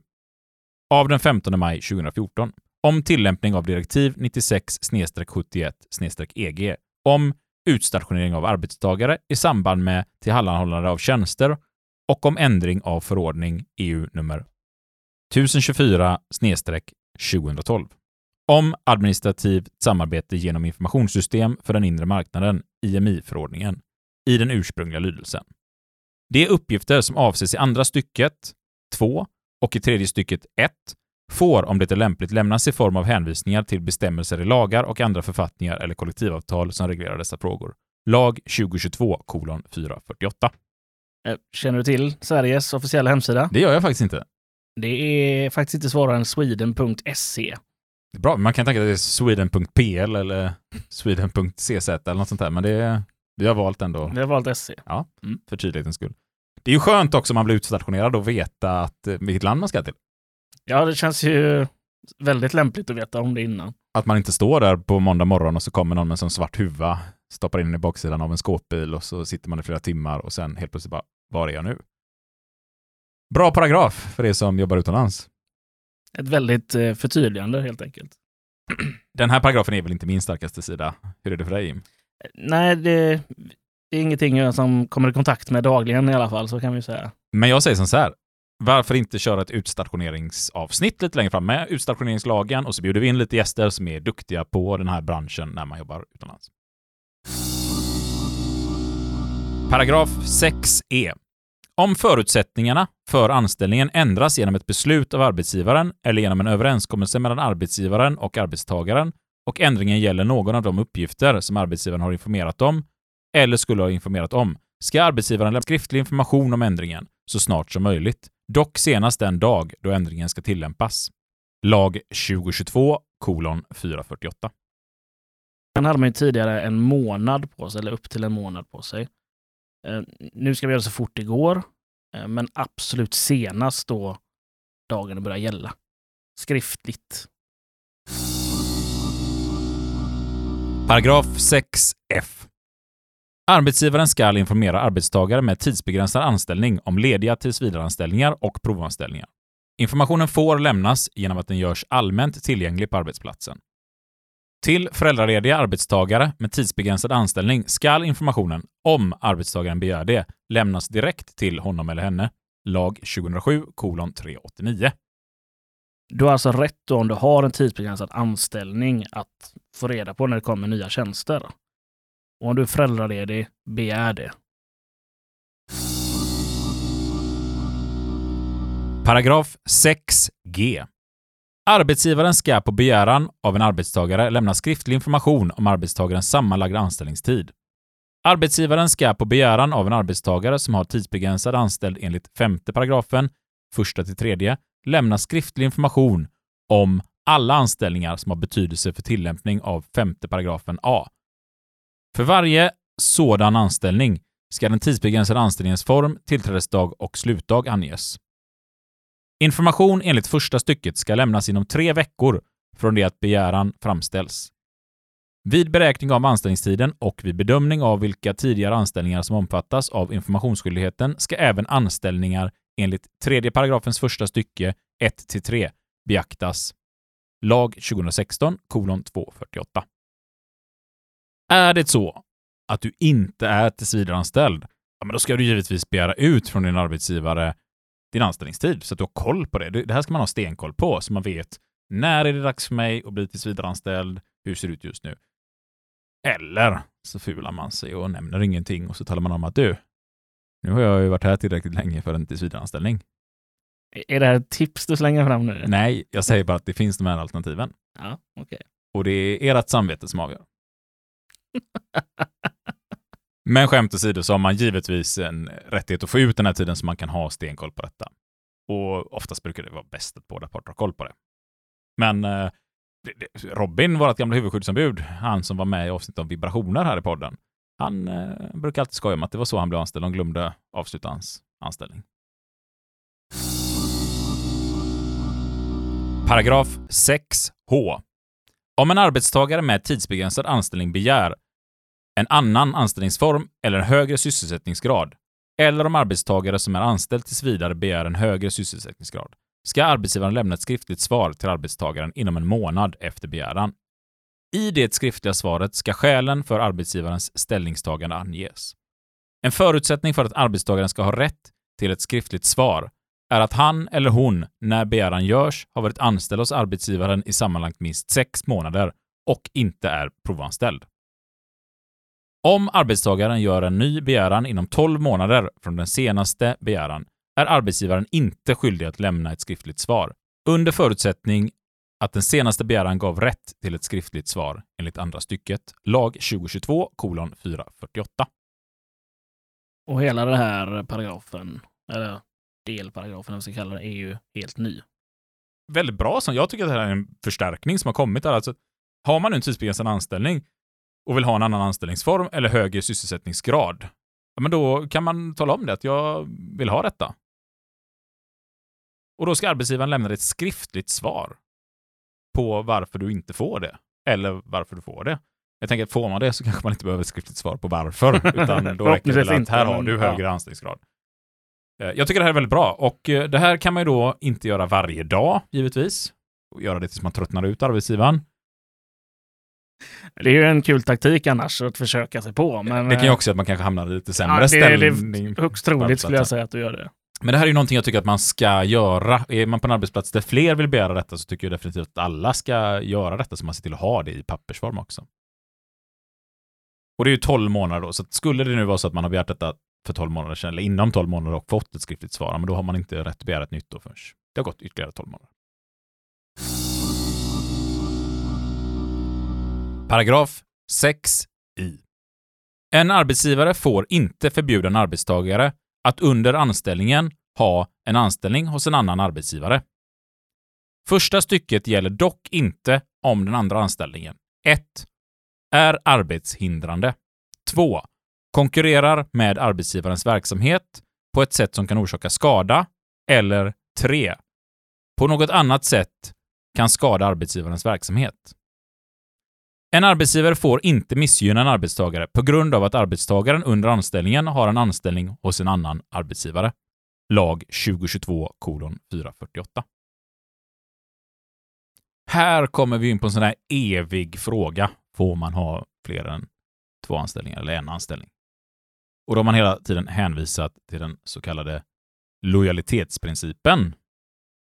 av den 15 maj 2014 om tillämpning av direktiv 96-71-EG om utstationering av arbetstagare i samband med tillhandahållande av tjänster och om ändring av förordning EU nummer 1024-2012 om administrativt samarbete genom informationssystem för den inre marknaden, IMI-förordningen, i den ursprungliga lydelsen. De uppgifter som avses i andra stycket 2 och i tredje stycket 1 får, om det är lämpligt, lämnas i form av hänvisningar till bestämmelser i lagar och andra författningar eller kollektivavtal som reglerar dessa frågor. Lag 2022 kolon 448. Eh, känner du till Sveriges officiella hemsida? Det gör jag faktiskt inte. Det är faktiskt inte svårare än sweden.se. Bra, man kan tänka att det är sweden.pl eller sweden.cz eller något sånt där, men det är Vi har valt ändå, Vi har valt SC. för tydlighetens skull. Det är ju skönt också om man blir utstationerad och veta att, eh, vilket land man ska till. Ja, det känns ju väldigt lämpligt att veta om det innan. Att man inte står där på måndag morgon och så kommer någon med en sån svart huva, stoppar in i baksidan av en skåpbil och så sitter man i flera timmar och sen helt plötsligt bara, var är jag nu? Bra paragraf för er som jobbar utomlands. Ett väldigt eh, förtydligande helt enkelt. Den här paragrafen är väl inte min starkaste sida. Hur är det för dig Jim? Nej, det, det är ingenting jag som kommer i kontakt med dagligen i alla fall, så kan vi säga. Men jag säger som så här. Varför inte köra ett utstationeringsavsnitt lite längre fram med utstationeringslagen och så bjuder vi in lite gäster som är duktiga på den här branschen när man jobbar utomlands. Paragraf 6e. Om förutsättningarna för anställningen ändras genom ett beslut av arbetsgivaren eller genom en överenskommelse mellan arbetsgivaren och arbetstagaren och ändringen gäller någon av de uppgifter som arbetsgivaren har informerat om eller skulle ha informerat om, ska arbetsgivaren lämna skriftlig information om ändringen så snart som möjligt, dock senast den dag då ändringen ska tillämpas. Lag 2022 kolon 448. Sen hade man ju tidigare en månad på sig, eller upp till en månad på sig. Eh, nu ska vi göra så fort det går, eh, men absolut senast då dagen börjar gälla. Skriftligt. Paragraf 6f. Arbetsgivaren ska informera arbetstagare med tidsbegränsad anställning om lediga tillsvidareanställningar och provanställningar. Informationen får lämnas genom att den görs allmänt tillgänglig på arbetsplatsen. Till föräldralediga arbetstagare med tidsbegränsad anställning ska informationen, om arbetstagaren begär det, lämnas direkt till honom eller henne. Lag 2007 389. Du har alltså rätt då om du har en tidsbegränsad anställning att få reda på när det kommer nya tjänster. Och om du är föräldraledig, begär det. Paragraf 6g. Arbetsgivaren ska på begäran av en arbetstagare lämna skriftlig information om arbetstagarens sammanlagda anställningstid. Arbetsgivaren ska på begäran av en arbetstagare som har tidsbegränsad anställd enligt femte paragrafen, första till tredje, lämna skriftlig information om alla anställningar som har betydelse för tillämpning av femte paragrafen A. För varje sådan anställning ska den tidsbegränsade anställningens form, tillträdesdag och slutdag anges. Information enligt första stycket ska lämnas inom tre veckor från det att begäran framställs. Vid beräkning av anställningstiden och vid bedömning av vilka tidigare anställningar som omfattas av informationsskyldigheten ska även anställningar enligt tredje paragrafens första stycke 1-3 beaktas. Lag 2016 248. Är det så att du inte är tillsvidareanställd, ja, men då ska du givetvis begära ut från din arbetsgivare din anställningstid så att du har koll på det. Det här ska man ha stenkoll på så man vet när är det dags för mig att bli tillsvidareanställd? Hur ser det ut just nu? Eller så fular man sig och nämner ingenting och så talar man om att du, nu har jag ju varit här tillräckligt länge för en tillsvidareanställning. Är det här ett tips du slänger fram nu? Nej, jag säger bara att det finns de här alternativen. Ja, okej. Och det är ert samvete som avgör. Men skämt åsido så har man givetvis en rättighet att få ut den här tiden så man kan ha stenkoll på detta. Och oftast brukar det vara bäst att båda parter har koll på det. Men eh, Robin, vårt gamla huvudskyddsombud, han som var med i avsnittet om vibrationer här i podden, han eh, brukar alltid skoja om att det var så han blev anställd. De glömde avsluta hans anställning. Paragraf 6h. Om en arbetstagare med tidsbegränsad anställning begär en annan anställningsform eller en högre sysselsättningsgrad, eller om arbetstagare som är anställd tills vidare begär en högre sysselsättningsgrad, ska arbetsgivaren lämna ett skriftligt svar till arbetstagaren inom en månad efter begäran. I det skriftliga svaret ska skälen för arbetsgivarens ställningstagande anges. En förutsättning för att arbetstagaren ska ha rätt till ett skriftligt svar är att han eller hon, när begäran görs, har varit anställd hos arbetsgivaren i sammanlagt minst sex månader och inte är provanställd. Om arbetstagaren gör en ny begäran inom 12 månader från den senaste begäran är arbetsgivaren inte skyldig att lämna ett skriftligt svar, under förutsättning att den senaste begäran gav rätt till ett skriftligt svar enligt andra stycket, lag 2022 448. Och hela den här paragrafen, eller delparagrafen, om vi ska kalla det, är ju helt ny. Väldigt bra, jag tycker att det här är en förstärkning som har kommit där. Alltså, har man en tidsbegränsad anställning, och vill ha en annan anställningsform eller högre sysselsättningsgrad, ja, men då kan man tala om det att jag vill ha detta. Och då ska arbetsgivaren lämna ett skriftligt svar på varför du inte får det, eller varför du får det. Jag tänker att får man det så kanske man inte behöver ett skriftligt svar på varför, utan då räcker det att här har du högre ja. anställningsgrad. Eh, jag tycker det här är väldigt bra och eh, det här kan man ju då inte göra varje dag, givetvis. Och göra det tills man tröttnar ut arbetsgivaren. Det är ju en kul taktik annars att försöka sig på. Men, det kan ju eh, också att man kanske hamnar i lite sämre ja, det, ställning. Det är högst troligt skulle jag säga att du gör det. Men det här är ju någonting jag tycker att man ska göra. Är man på en arbetsplats där fler vill begära detta så tycker jag definitivt att alla ska göra detta så man ser till att ha det i pappersform också. Och det är ju 12 månader då, så skulle det nu vara så att man har begärt detta för 12 månader sedan, eller inom 12 månader och fått ett skriftligt svar, men då har man inte rätt att begära ett nytt då förrän det har gått ytterligare 12 månader. Paragraf 6 i. En arbetsgivare får inte förbjuda en arbetstagare att under anställningen ha en anställning hos en annan arbetsgivare. Första stycket gäller dock inte om den andra anställningen 1. Är arbetshindrande. 2. Konkurrerar med arbetsgivarens verksamhet på ett sätt som kan orsaka skada. Eller 3. På något annat sätt kan skada arbetsgivarens verksamhet. En arbetsgivare får inte missgynna en arbetstagare på grund av att arbetstagaren under anställningen har en anställning hos en annan arbetsgivare. Lag 2022 448. Här kommer vi in på en sån här evig fråga. Får man ha fler än två anställningar eller en anställning? Och då har man hela tiden hänvisat till den så kallade lojalitetsprincipen.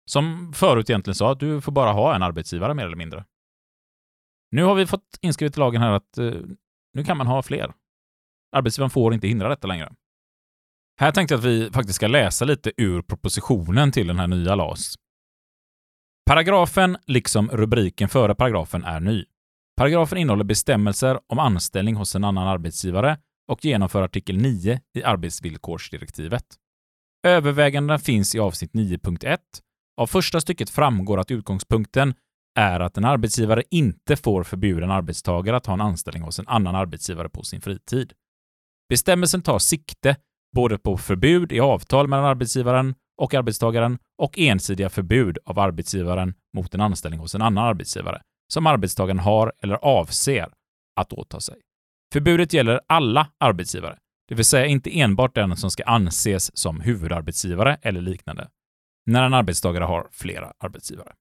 Som förut egentligen sa att du får bara ha en arbetsgivare mer eller mindre. Nu har vi fått inskrivet i lagen här att eh, nu kan man ha fler. Arbetsgivaren får inte hindra detta längre. Här tänkte jag att vi faktiskt ska läsa lite ur propositionen till den här nya LAS. Paragrafen, liksom rubriken före paragrafen, är ny. Paragrafen innehåller bestämmelser om anställning hos en annan arbetsgivare och genomför artikel 9 i arbetsvillkorsdirektivet. Övervägandena finns i avsnitt 9.1. Av första stycket framgår att utgångspunkten är att en arbetsgivare inte får förbjuda en arbetstagare att ha en anställning hos en annan arbetsgivare på sin fritid. Bestämmelsen tar sikte både på förbud i avtal mellan arbetsgivaren och arbetstagaren och ensidiga förbud av arbetsgivaren mot en anställning hos en annan arbetsgivare som arbetstagaren har eller avser att åta sig. Förbudet gäller alla arbetsgivare, det vill säga inte enbart den som ska anses som huvudarbetsgivare eller liknande, när en arbetstagare har flera arbetsgivare.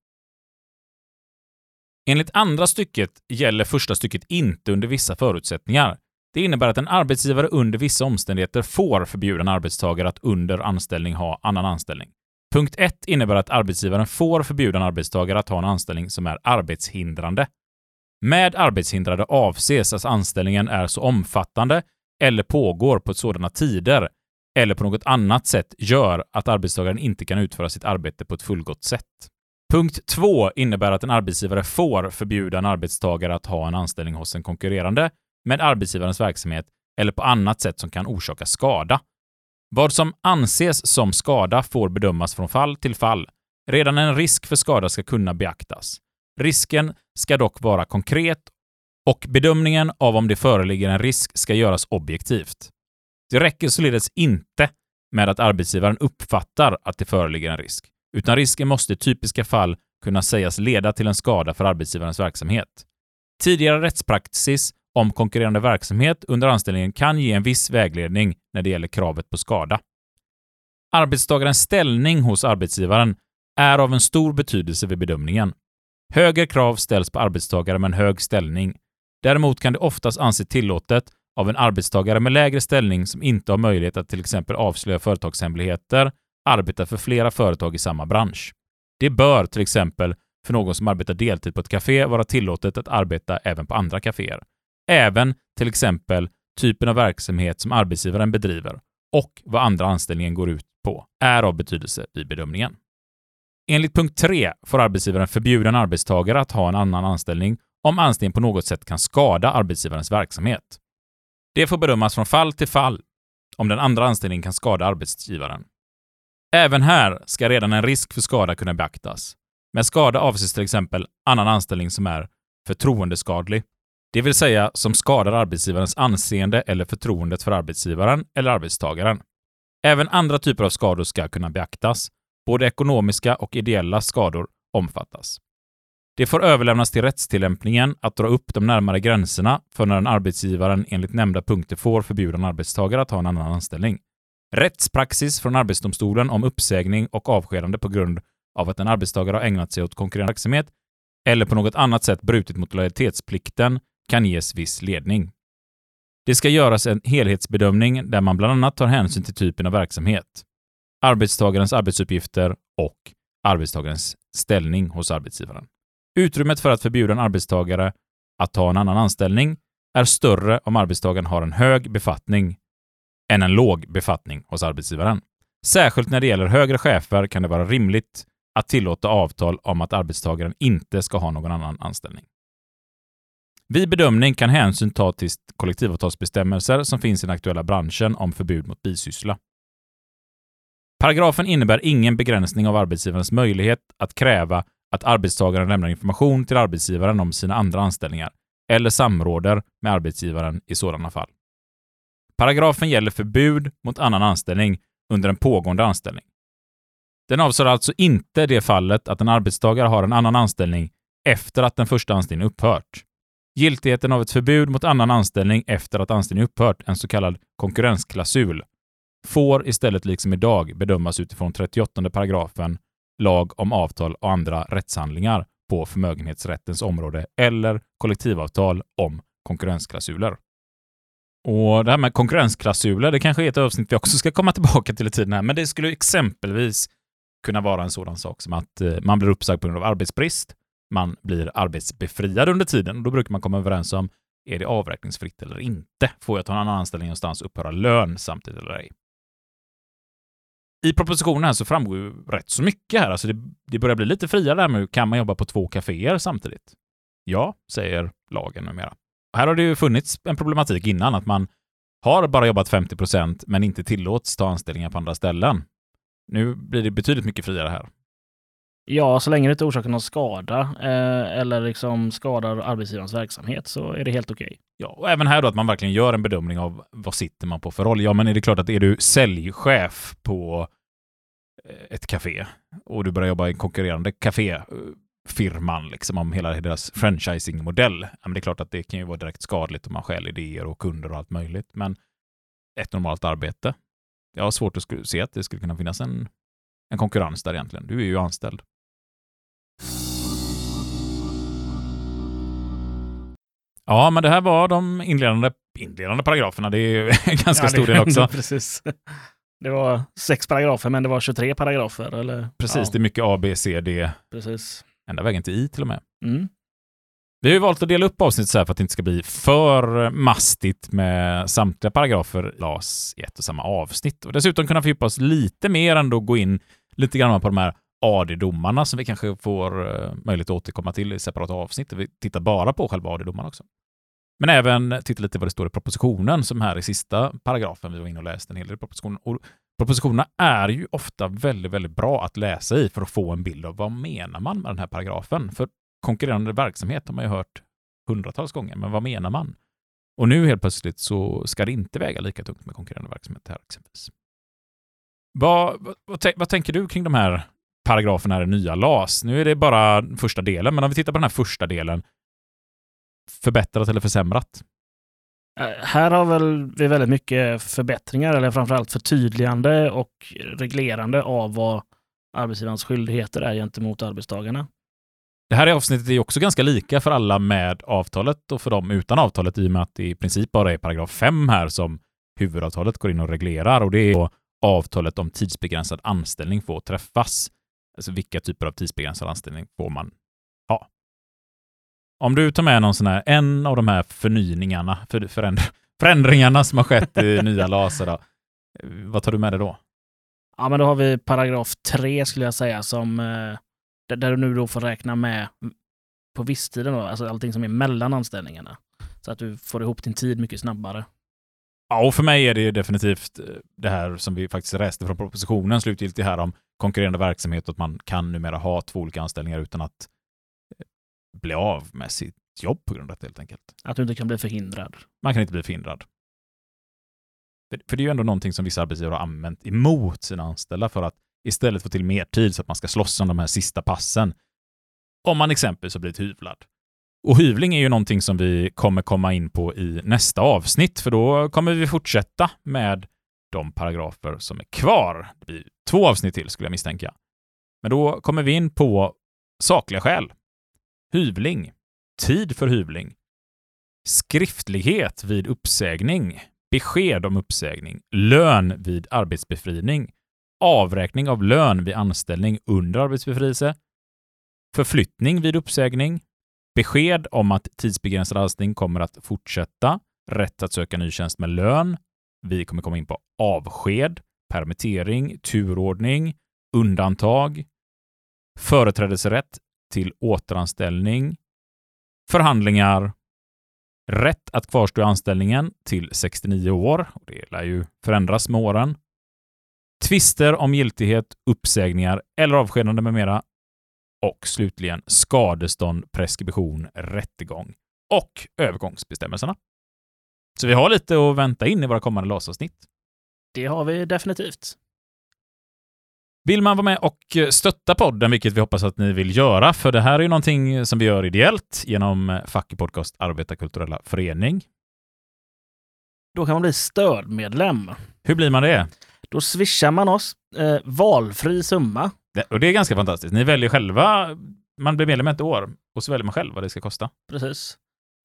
Enligt andra stycket gäller första stycket inte under vissa förutsättningar. Det innebär att en arbetsgivare under vissa omständigheter får förbjuda en arbetstagare att under anställning ha annan anställning. Punkt 1 innebär att arbetsgivaren får förbjuda en arbetstagare att ha en anställning som är arbetshindrande. Med arbetshindrade avses att anställningen är så omfattande eller pågår på sådana tider eller på något annat sätt gör att arbetstagaren inte kan utföra sitt arbete på ett fullgott sätt. Punkt 2 innebär att en arbetsgivare får förbjuda en arbetstagare att ha en anställning hos en konkurrerande med arbetsgivarens verksamhet eller på annat sätt som kan orsaka skada. Vad som anses som skada får bedömas från fall till fall. Redan en risk för skada ska kunna beaktas. Risken ska dock vara konkret och bedömningen av om det föreligger en risk ska göras objektivt. Det räcker således inte med att arbetsgivaren uppfattar att det föreligger en risk utan risken måste i typiska fall kunna sägas leda till en skada för arbetsgivarens verksamhet. Tidigare rättspraxis om konkurrerande verksamhet under anställningen kan ge en viss vägledning när det gäller kravet på skada. Arbetstagarens ställning hos arbetsgivaren är av en stor betydelse vid bedömningen. Högre krav ställs på arbetstagare med en hög ställning. Däremot kan det oftast anses tillåtet av en arbetstagare med lägre ställning som inte har möjlighet att till exempel avslöja företagshemligheter arbetar för flera företag i samma bransch. Det bör till exempel för någon som arbetar deltid på ett café vara tillåtet att arbeta även på andra kaféer. Även till exempel typen av verksamhet som arbetsgivaren bedriver och vad andra anställningen går ut på är av betydelse vid bedömningen. Enligt punkt 3 får arbetsgivaren förbjuda en arbetstagare att ha en annan anställning om anställningen på något sätt kan skada arbetsgivarens verksamhet. Det får bedömas från fall till fall om den andra anställningen kan skada arbetsgivaren. Även här ska redan en risk för skada kunna beaktas. Med skada avses till exempel annan anställning som är förtroendeskadlig, Det vill säga som skadar arbetsgivarens anseende eller förtroendet för arbetsgivaren eller arbetstagaren. Även andra typer av skador ska kunna beaktas. Både ekonomiska och ideella skador omfattas. Det får överlämnas till rättstillämpningen att dra upp de närmare gränserna för när en arbetsgivaren enligt nämnda punkter får förbjuda en arbetstagare att ha en annan anställning. Rättspraxis från Arbetsdomstolen om uppsägning och avskedande på grund av att en arbetstagare har ägnat sig åt konkurrerande verksamhet eller på något annat sätt brutit mot lojalitetsplikten kan ges viss ledning. Det ska göras en helhetsbedömning där man bland annat tar hänsyn till typen av verksamhet, arbetstagarens arbetsuppgifter och arbetstagarens ställning hos arbetsgivaren. Utrymmet för att förbjuda en arbetstagare att ta en annan anställning är större om arbetstagaren har en hög befattning än en låg befattning hos arbetsgivaren. Särskilt när det gäller högre chefer kan det vara rimligt att tillåta avtal om att arbetstagaren inte ska ha någon annan anställning. Vid bedömning kan hänsyn tas till kollektivavtalsbestämmelser som finns i den aktuella branschen om förbud mot bisyssla. Paragrafen innebär ingen begränsning av arbetsgivarens möjlighet att kräva att arbetstagaren lämnar information till arbetsgivaren om sina andra anställningar eller samråder med arbetsgivaren i sådana fall. Paragrafen gäller förbud mot annan anställning under en pågående anställning. Den avser alltså inte det fallet att en arbetstagare har en annan anställning efter att den första anställningen upphört. Giltigheten av ett förbud mot annan anställning efter att anställningen upphört, en så kallad konkurrensklausul, får istället liksom idag bedömas utifrån 38 paragrafen lag om avtal och andra rättshandlingar på förmögenhetsrättens område eller kollektivavtal om konkurrensklausuler. Och det här med konkurrensklausuler, det kanske är ett avsnitt vi också ska komma tillbaka till i tiden här, men det skulle exempelvis kunna vara en sådan sak som att eh, man blir uppsagd på grund av arbetsbrist, man blir arbetsbefriad under tiden och då brukar man komma överens om är det avräkningsfritt eller inte? Får jag ta en annan anställning någonstans, upphöra lön samtidigt eller ej? I propositionen här så framgår ju rätt så mycket här. Alltså det, det börjar bli lite friare där med kan man jobba på två kaféer samtidigt? Ja, säger lagen numera. Här har det ju funnits en problematik innan, att man har bara jobbat 50 procent men inte tillåts ta anställningar på andra ställen. Nu blir det betydligt mycket friare här. Ja, så länge det inte orsakar någon skada eh, eller liksom skadar arbetsgivarens verksamhet så är det helt okej. Okay. Ja, och även här då att man verkligen gör en bedömning av vad sitter man på för roll. Ja, men är det klart att är du säljchef på eh, ett café och du börjar jobba i konkurrerande kaféfirman, liksom om hela deras franchisingmodell, ja, men det är klart att det kan ju vara direkt skadligt om man stjäl idéer och kunder och allt möjligt. Men ett normalt arbete, jag har svårt att se att det skulle kunna finnas en, en konkurrens där egentligen. Du är ju anställd. Ja, men det här var de inledande, inledande paragraferna. Det är ju en ganska ja, stor del också. Precis. Det var sex paragrafer, men det var 23 paragrafer. Eller? Precis, ja. det är mycket A, B, C, D. Precis. Ända vägen till I till och med. Mm. Vi har ju valt att dela upp avsnittet så här för att det inte ska bli för mastigt med samtliga paragrafer las i ett och samma avsnitt. Och dessutom kunna fördjupa oss lite mer än då gå in lite grann på de här AD-domarna som vi kanske får uh, möjlighet att återkomma till i separata avsnitt. Vi tittar bara på själva AD-domarna också. Men även titta lite vad det står i propositionen, som här i sista paragrafen. Vi var inne och läste en hel del i propositionen. Och propositionerna är ju ofta väldigt, väldigt bra att läsa i för att få en bild av vad menar man med den här paragrafen. För konkurrerande verksamhet har man ju hört hundratals gånger, men vad menar man? Och nu helt plötsligt så ska det inte väga lika tungt med konkurrerande verksamhet här exempelvis. Vad, vad, vad, tänker du kring de här paragraferna i den nya LAS? Nu är det bara första delen, men om vi tittar på den här första delen. Förbättrat eller försämrat? Eh, här har väl vi väldigt mycket förbättringar, eller framförallt förtydligande och reglerande av vad arbetsgivarens skyldigheter är gentemot arbetstagarna. Det här avsnittet är också ganska lika för alla med avtalet och för dem utan avtalet i och med att det i princip bara är paragraf 5 här som huvudavtalet går in och reglerar och det är avtalet om tidsbegränsad anställning får träffas. Alltså vilka typer av tidsbegränsad anställning får man? Om du tar med någon sån här, en av de här förnyningarna, för, föränd, förändringarna som har skett i nya LASer, då, vad tar du med dig då? Ja, men då har vi paragraf 3 skulle jag säga som eh, där du nu då får räkna med på visstiden, då, alltså allting som är mellan anställningarna. Så att du får ihop din tid mycket snabbare. Ja, och för mig är det definitivt eh, det här som vi faktiskt läste från propositionen slutgiltigt här om konkurrerande verksamhet och att man kan numera ha två olika anställningar utan att eh, bli av med sitt jobb på grund av det helt enkelt. Att du inte kan bli förhindrad. Man kan inte bli förhindrad. För, för det är ju ändå någonting som vissa arbetsgivare har använt emot sina anställda för att istället få till mer tid så att man ska slåss om de här sista passen. Om man exempelvis har blivit hyvlad. Och hyvling är ju någonting som vi kommer komma in på i nästa avsnitt, för då kommer vi fortsätta med de paragrafer som är kvar. Det blir två avsnitt till skulle jag misstänka. Men då kommer vi in på sakliga skäl. Hyvling. Tid för hyvling. Skriftlighet vid uppsägning. Besked om uppsägning. Lön vid arbetsbefrielse. Avräkning av lön vid anställning under arbetsbefrielse. Förflyttning vid uppsägning. Besked om att tidsbegränsad anställning kommer att fortsätta. Rätt att söka ny tjänst med lön. Vi kommer komma in på avsked, permittering, turordning, undantag, Företrädesrätt, till återanställning, förhandlingar, rätt att kvarstå i anställningen till 69 år. Och det lär ju förändras med åren. Tvister om giltighet, uppsägningar eller avskedande med mera. Och slutligen skadestånd, preskription, rättegång och övergångsbestämmelserna. Så vi har lite att vänta in i våra kommande LAS-avsnitt. Det har vi definitivt. Vill man vara med och stötta podden, vilket vi hoppas att ni vill göra, för det här är ju någonting som vi gör ideellt genom Facky Podcast Arbetarkulturella Förening. Då kan man bli stödmedlem. Hur blir man det? Då swishar man oss eh, valfri summa. det? Och det är ganska fantastiskt. Ni väljer själva, man blir medlem ett år och så väljer man själv vad det ska kosta. Precis.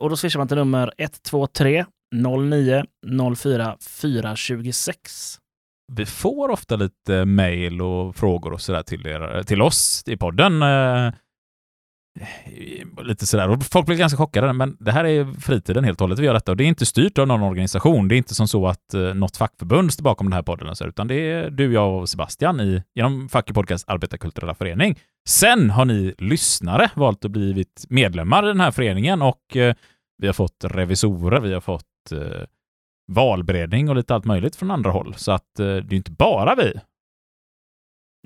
Och då swishar man till nummer 123 09 04 426. Vi får ofta lite mejl och frågor och sådär till, er, eh, till oss i podden. Eh, lite sådär. Och folk blir ganska chockade, men det här är fritiden helt och hållet vi gör detta. Och det är inte styrt av någon organisation. Det är inte som så att eh, något fackförbund står bakom den här podden, utan det är du, jag och Sebastian i, genom i Podcast Arbetarkulturella Förening. Sen har ni lyssnare valt att blivit medlemmar i den här föreningen och eh, vi har fått revisorer, vi har fått eh, valberedning och lite allt möjligt från andra håll. Så att eh, det är inte bara vi.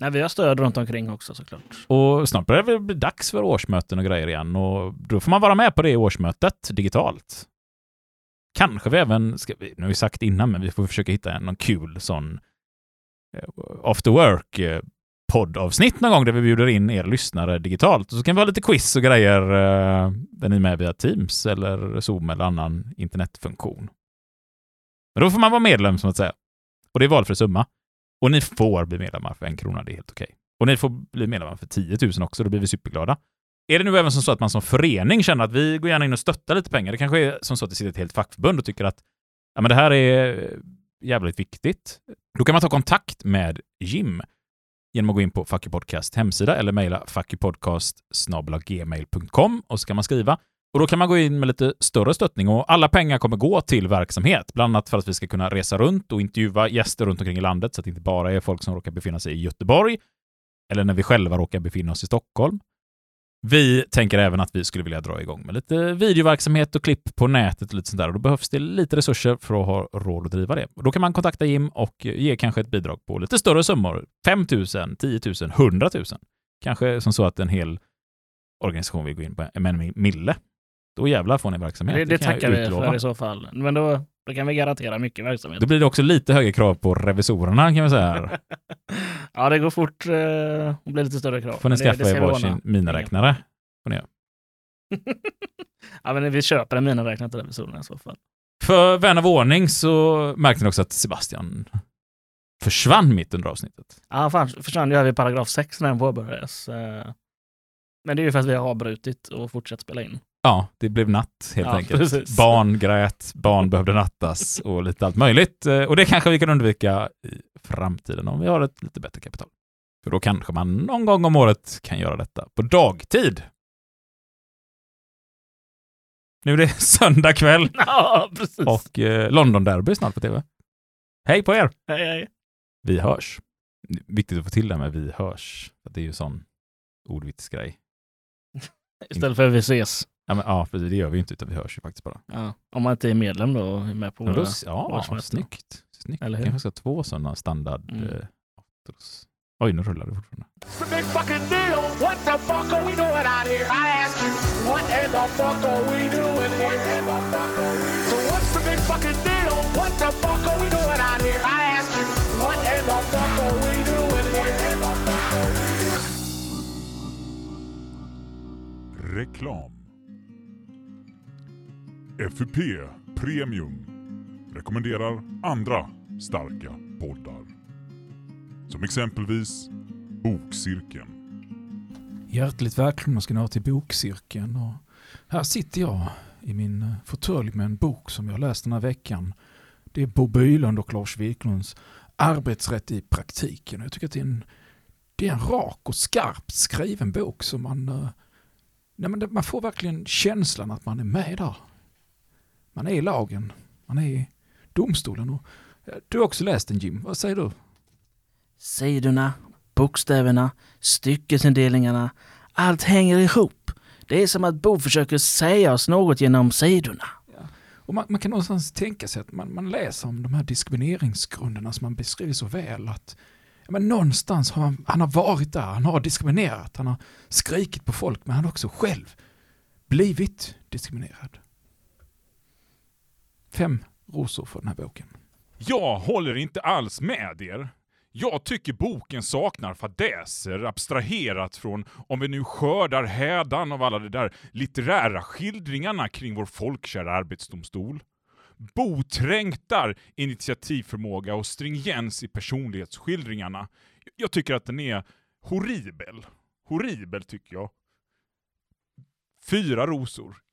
Nej, vi har stöd runt omkring också såklart. Och snart börjar det bli dags för årsmöten och grejer igen och då får man vara med på det årsmötet digitalt. Kanske vi även, ska nu har vi sagt innan, men vi får försöka hitta någon kul sån eh, after work eh, poddavsnitt någon gång där vi bjuder in er lyssnare digitalt. Och så kan vi ha lite quiz och grejer eh, där ni är med via Teams eller Zoom eller annan internetfunktion. Men då får man vara medlem, som att säga. Och det är valfri summa. Och ni får bli medlemmar för en krona, det är helt okej. Och ni får bli medlemmar för 10 000 också, då blir vi superglada. Är det nu även som så att man som förening känner att vi går gärna in och stöttar lite pengar? Det kanske är som så att det sitter ett helt fackförbund och tycker att ja, men det här är jävligt viktigt. Då kan man ta kontakt med Jim genom att gå in på Fucky Podcast hemsida eller mejla fuckypodcast och så kan man skriva. Och då kan man gå in med lite större stöttning och alla pengar kommer gå till verksamhet, bland annat för att vi ska kunna resa runt och intervjua gäster runt omkring i landet så att det inte bara är folk som råkar befinna sig i Göteborg eller när vi själva råkar befinna oss i Stockholm. Vi tänker även att vi skulle vilja dra igång med lite videoverksamhet och klipp på nätet och lite sånt där. Och då behövs det lite resurser för att ha råd att driva det. Och då kan man kontakta Jim och ge kanske ett bidrag på lite större summor. 5 000, 10 000, 100 000. Kanske som så att en hel organisation vill gå in på en mille. Då jävlar får ni verksamhet. Det, det jag tackar vi för i så fall. Men då, då kan vi garantera mycket verksamhet. Då blir det också lite högre krav på revisorerna kan vi säga. ja, det går fort eh, och blir lite större krav. Får ni det- skaffa det ska er varsin miniräknare. ja, men vi köper en miniräknare till revisorerna i så fall. För vän av ordning så märkte ni också att Sebastian försvann mitt under avsnittet. Ja, han försvann ju här vid paragraf 6 när den påbörjades. eh. Men det är ju för att vi har avbrutit och fortsatt spela in. Ja, det blev natt helt Ja, enkelt. precis. Barn grät, barn behövde nattas och lite allt möjligt. Eh, Och det kanske vi kan undvika i framtiden om vi har ett lite bättre kapital. För då kanske man någon gång om året kan göra detta på dagtid. Nu är det söndag kväll Ja, precis. och eh, London Derby snart på tv. Hej på er! Hej, hej. Vi hörs. Viktigt att få till det med vi hörs. Det är ju sån ordvitsgrej. Istället för vi ses. Ja, men, ja, precis. Det gör vi ju inte, utan vi hörs ju faktiskt bara. Ja. Om man inte är medlem då och är med på då, våra... ja, årsmöten. snyggt. snyggt. Eller hur? Kanske ska ha två sådana standard Mm. eh. Oj, nu rullar det fortfarande. Reklam. FUP Premium rekommenderar andra starka poddar. Som exempelvis Bokcirkeln. Hjärtligt välkomna ska ni ha till Bokcirkeln. Och här sitter jag i min eh, fåtölj med en bok som jag läst den här veckan. Det är Bo Bylund och Lars Wiklunds Arbetsrätt i praktiken. Jag tycker att det är en, det är en rak och skarpt skriven bok som man, eh, nej men man får verkligen känslan att man är med där. Man är i lagen, man är i domstolen. Och, du har också läst den Jim, vad säger du? Sidorna, bokstäverna, styckesindelningarna. Allt hänger ihop. Det är som att Bo försöker säga oss något genom sidorna. Och man, man kan någonstans tänka sig att man, man läser om de här diskrimineringsgrunderna som man beskriver så väl. Att, ja, men någonstans har han, han har varit där, han har diskriminerat, han har skrikit på folk, men han har också själv blivit diskriminerad. Fem rosor för den här boken. Jag håller inte alls med er. Jag tycker boken saknar fadäser abstraherat från, om vi nu skördar hädan av alla de där litterära skildringarna kring vår folkkära arbetsdomstol. Bo trängtar initiativförmåga och stringens i personlighetsskildringarna. Jag tycker att den är horribel. Horribel tycker jag. Fyra rosor.